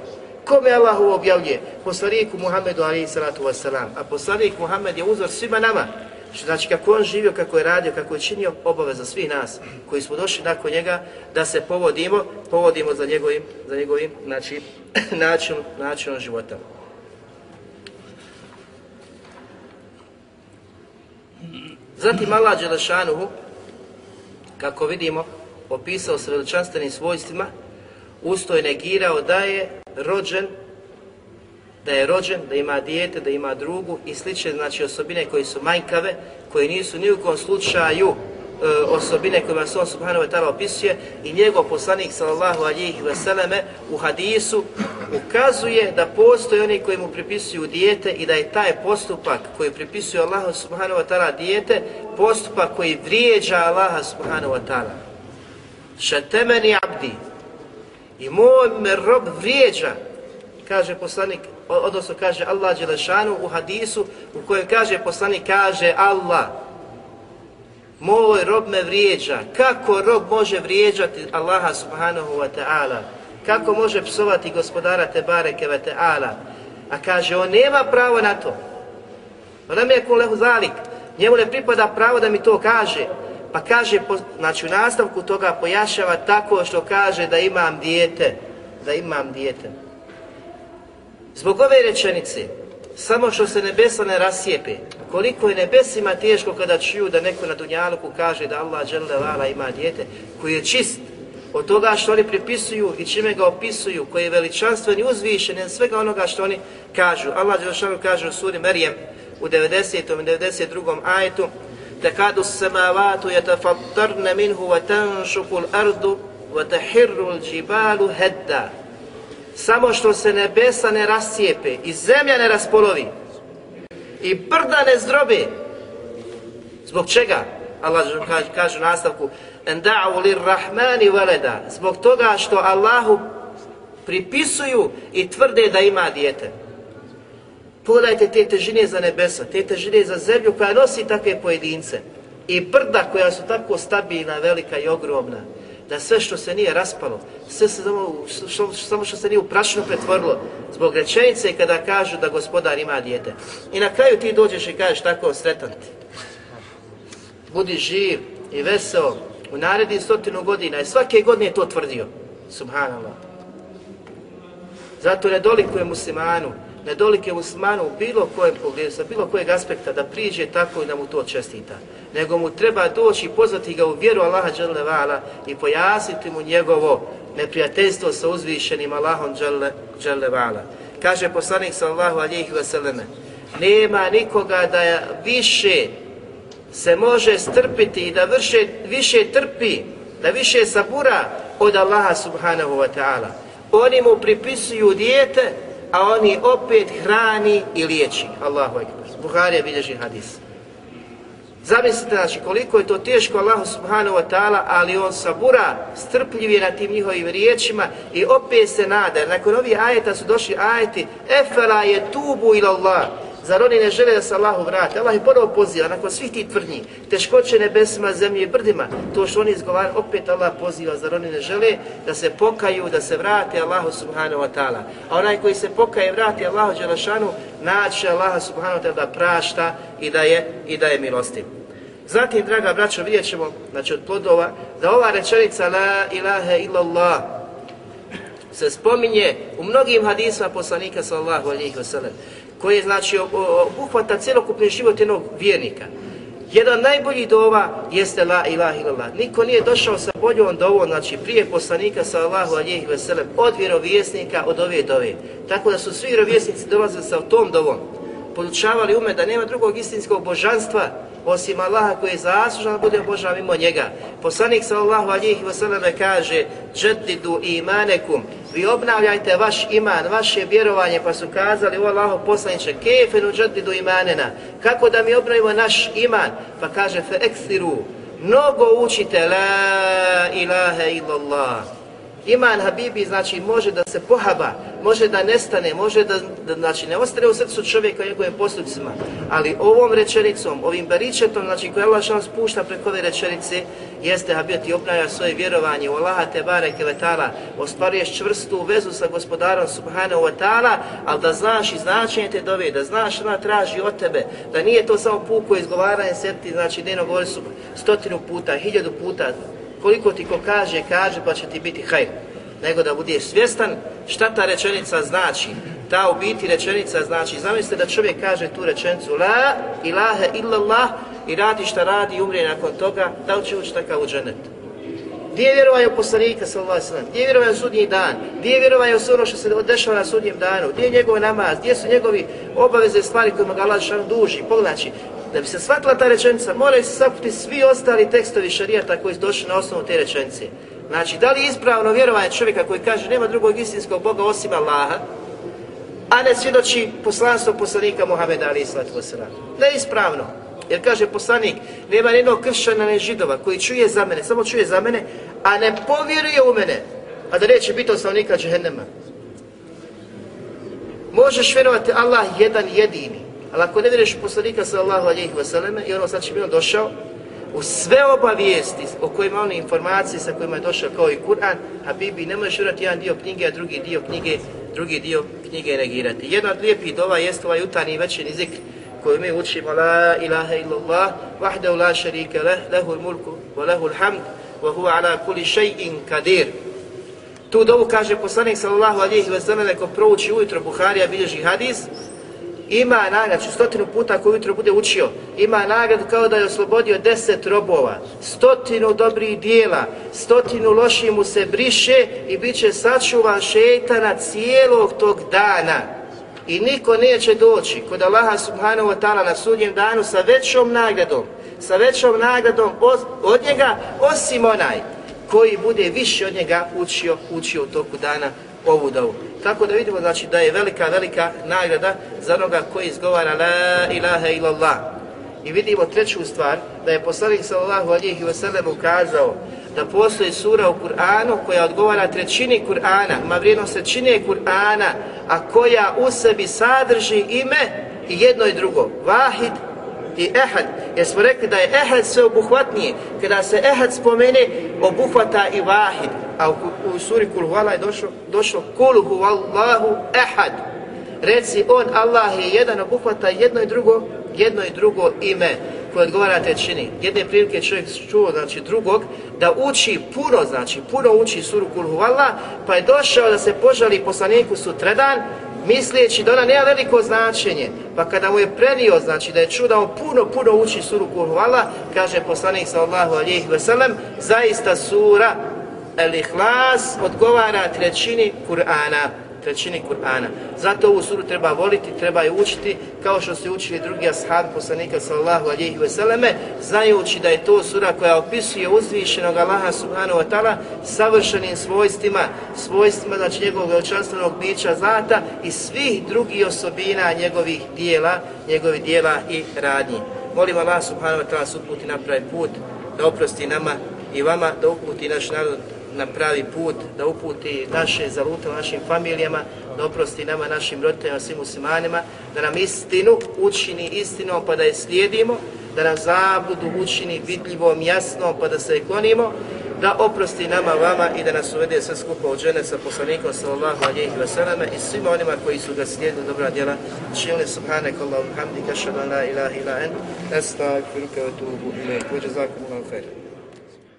[SPEAKER 2] Kome Allah ovo objavljuje? Poslaniku Muhammedu alaihi salatu wasalam. A poslanik Muhammed je uzor svima nama. Što znači kako on živio, kako je radio, kako je činio obaveza svih nas koji smo došli nakon njega da se povodimo, povodimo za njegovim, za njegovim znači, [CLEARS THROAT] načinom, načinom života. Zatim Allah Đelešanuhu, kako vidimo, opisao se veličanstvenim svojstvima, usto je negirao da je rođen, da je rođen, da ima dijete, da ima drugu i slične znači osobine koje su manjkave, koje nisu ni u kom slučaju e, osobine kojima se on subhanahu wa ta'ala opisuje i njegov poslanik sallallahu alihi veseleme u hadisu ukazuje da postoje oni koji mu pripisuju dijete i da je taj postupak koji pripisuje Allahu subhanahu wa ta'ala dijete postupak koji vrijeđa Allaha subhanahu wa ta'ala. Šatemeni abdi, i moj me rob vrijeđa, kaže poslanik, odnosno kaže Allah Đelešanu u hadisu u kojem kaže poslanik, kaže Allah, moj rob me vrijeđa. Kako rob može vrijeđati Allaha subhanahu wa ta'ala? Kako može psovati gospodara Tebareke wa ta'ala? A kaže, on nema pravo na to. Lam je lehu zalik. Njemu ne pripada pravo da mi to kaže. Pa kaže, znači u nastavku toga pojašava tako što kaže da imam dijete, da imam dijete. Zbog ove rečenice, samo što se nebesa ne rasijepe, koliko je nebesima teško kada čuju da neko na Dunjaluku kaže da Allah vala ima dijete, koji je čist od toga što oni pripisuju i čime ga opisuju, koji je veličanstven i uzvišen od svega onoga što oni kažu. Allah Đelešanu kaže u suri Merijem u 90. i 92. ajetu, تكاد السماوات يتفطرن منه وتنشق الأرض وتحر الجبال هدا Samo što se nebesa ne rascijepe i zemlja ne raspolovi i brda ne zdrobe. Zbog čega? Allah kaže, kaže u nastavku Enda'u lir rahmani veleda Zbog toga što Allahu pripisuju i tvrde da ima dijete. Pogledajte te težine za nebesa, te težine za zemlju koja nosi takve pojedince i brda koja su tako stabilna, velika i ogromna, da sve što se nije raspalo, sve se samo, što, samo što se nije u prašinu pretvorilo, zbog rečenice kada kažu da gospodar ima dijete. I na kraju ti dođeš i kažeš tako sretan ti. Budi živ i veseo u narednih stotinu godina i svake godine je to tvrdio. Subhanallah. Zato ne dolikuje muslimanu nedolike Usmanu u bilo kojem pogledu, sa bilo kojeg aspekta da priđe tako i da mu to čestita. Nego mu treba doći i pozvati ga u vjeru Allaha Đalevala i pojasniti mu njegovo neprijateljstvo sa uzvišenim Allahom Đalevala. Kaže poslanik sallahu alihi vseleme, nema nikoga da je više se može strpiti i da vrše, više trpi, da više sabura od Allaha subhanahu wa ta'ala. Oni mu pripisuju dijete, a oni opet hrani i liječi. Allahu ekber. Buharija bilježi hadis. Zamislite znači koliko je to teško Allahu subhanahu wa ta'ala, ali on sabura, strpljiv je na tim njihovim riječima i opet se nada. Nakon ovih ajeta su došli ajeti, efela je tubu ila Allah. Zar oni ne žele da se Allahu vrate? Allah ih ponovo poziva, nakon svih ti tvrdnji, teškoće nebesima, zemlji i brdima, to što oni izgovaraju, opet Allah poziva, zar oni ne žele da se pokaju, da se vrate Allahu subhanahu wa ta'ala. A onaj koji se pokaje i vrati Allahu Đelešanu, naće Allaha subhanahu wa ta'ala da prašta i da je, i da je milostiv. Zatim, draga braćo, vidjet ćemo, znači od plodova, da ova rečenica La ilaha illallah se spominje u mnogim hadisma poslanika sallahu alihi wasallam koje znači obuhvata celokupni život jednog vjernika. Jedan od najboljih dova jeste la ilaha illallah. Niko nije došao sa boljom dovom, znači prije poslanika sallallahu alihi veselem, od vjerovjesnika, od ove dove. Tako da su svi vjerovjesnici dolazili sa tom dovom. Podučavali ume da nema drugog istinskog božanstva osim Allaha koji je zaslužan da bude obožavan mimo njega. Poslanik sallallahu alihi wasallam kaže Jaddidu imanekum vi obnavljajte vaš iman, vaše vjerovanje, pa su kazali o Allaho poslaniče, kefenu džadidu imanena, kako da mi obnovimo naš iman, pa kaže fe eksiru, mnogo učite, la ilaha illallah, Iman Habibi znači može da se pohaba, može da nestane, može da, da znači ne ostane u srcu čovjeka i njegovim postupcima, ali ovom rečenicom, ovim beričetom, znači koji Allah što pušta preko ove rečenice, jeste Habib ti obnavlja svoje vjerovanje u Allaha te bareke ve taala, ostvaruješ čvrstu vezu sa gospodarom subhanahu wa taala, al da znaš i značenje te dove, da znaš ona traži od tebe, da nije to samo puko izgovaranje seti, znači dnevno govori su stotinu puta, hiljadu puta, koliko ti ko kaže, kaže pa će ti biti hajr. Nego da budeš svjestan šta ta rečenica znači. Ta u biti rečenica znači, zamislite da čovjek kaže tu rečenicu La ilaha illallah i radi šta radi i umrije nakon toga, da li će ući takav u dženet? Gdje je vjerovanje u poslanika, sallallahu sallam? Gdje je vjerovanje u sudnji dan? Gdje je vjerovanje u sve ono što se dešava na sudnjem danu? Gdje je njegov namaz? Gdje su njegovi obaveze stvari kojima ga Allah duži? Pogledajte, znači, da bi se shvatila ta rečenica, moraju se sakuti svi ostali tekstovi šarijata koji su došli na osnovu te rečenice. Znači, da li je ispravno vjerovanje čovjeka koji kaže nema drugog istinskog Boga osim Allaha, a ne svjedoči poslanstvo poslanika Muhammeda ali islatu wasalam. Ne ispravno. Jer kaže poslanik, nema nijednog kršćana ne židova koji čuje za mene, samo čuje za mene, a ne povjeruje u mene, a da neće biti osnovnika džehennema. Možeš vjerovati Allah jedan jedini, Ali ako ne vjeruješ poslanika sallallahu alejhi ve selleme i ono sad će bi on došao u sve obavijesti o kojima oni informacije sa kojima je došao kao i Kur'an, a Bibi ne možeš urati jedan dio knjige, a drugi dio knjige, drugi dio knjige negirati. Jedna od lijepih dova jeste ovaj jutarnji večerni zikr koju mi učimo la ilaha illallah, wahdahu la sharika leh, lehul mulku, wa lehul hamd, wa huwa ala kulli shay'in kadir. Tu dovu kaže poslanik sallallahu alejhi ve sellem ko prouči ujutro Buharija bilježi hadis, ima nagradu, stotinu puta koju jutro bude učio, ima nagradu kao da je oslobodio deset robova, stotinu dobrih dijela, stotinu loših mu se briše i bit će sačuvan šetana cijelog tog dana. I niko neće doći kod Allaha subhanahu wa ta'ala na sudnjem danu sa većom nagradom, sa većom nagradom od, od njega, osim onaj koji bude više od njega učio, učio u toku dana ovu dovu. Tako da vidimo znači da je velika, velika nagrada za onoga koji izgovara la ilaha illallah. I vidimo treću stvar, da je poslanik sallallahu alihi wasallam ukazao da postoji sura u Kur'anu koja odgovara trećini Kur'ana, ima vrijednost trećine Kur'ana, a koja u sebi sadrži ime i jedno i drugo. Vahid i ehad. Jer smo rekli da je ehad sve obuhvatnije. Kada se ehad spomene, obuhvata i vahid. A u, u suri kul huvala je došlo, došlo kul huvallahu ehad. Reci on, Allah je jedan, obuhvata jedno i drugo, jedno i drugo ime koje odgovara te čini. Jedne prilike čovjek čuo, znači drugog, da uči puno, znači puno uči suru kul huvala, pa je došao da se požali poslaniku sutredan, misleći da ona nema veliko značenje, pa kada mu je prenio, znači da je čudao on puno, puno uči suru Kur'ala, kaže poslanik sallahu alijih veselem, zaista sura El-Ihlas odgovara trećini Kur'ana trećini Kur'ana. Zato ovu suru treba voliti, treba je učiti, kao što se učili drugi ashab poslanika sallallahu alihi veseleme, znajući da je to sura koja opisuje uzvišenog Allaha subhanahu wa ta'ala savršenim svojstvima, svojstvima znači njegovog veličanstvenog bića zata i svih drugih osobina njegovih dijela, njegovih dijela i radnji. Molim Allah subhanahu wa ta'ala suputi napravi put, da oprosti nama i vama, da uputi naš narod na pravi put, da uputi naše zalute našim familijama, da oprosti nama, našim roditeljima, svim muslimanima, da nam istinu učini istinom pa da je slijedimo, da nam zabudu učini vidljivom, jasnom pa da se je klonimo, da oprosti nama, vama i da nas uvede sve skupo od žene sa poslanikom sallallahu alihi wasallam i svima onima koji su ga slijedili dobra djela. Čilni subhanak Allahu hamdika šadan la ilaha ila en, estagfiruka wa tubu ilaik. Uđe zakum Allah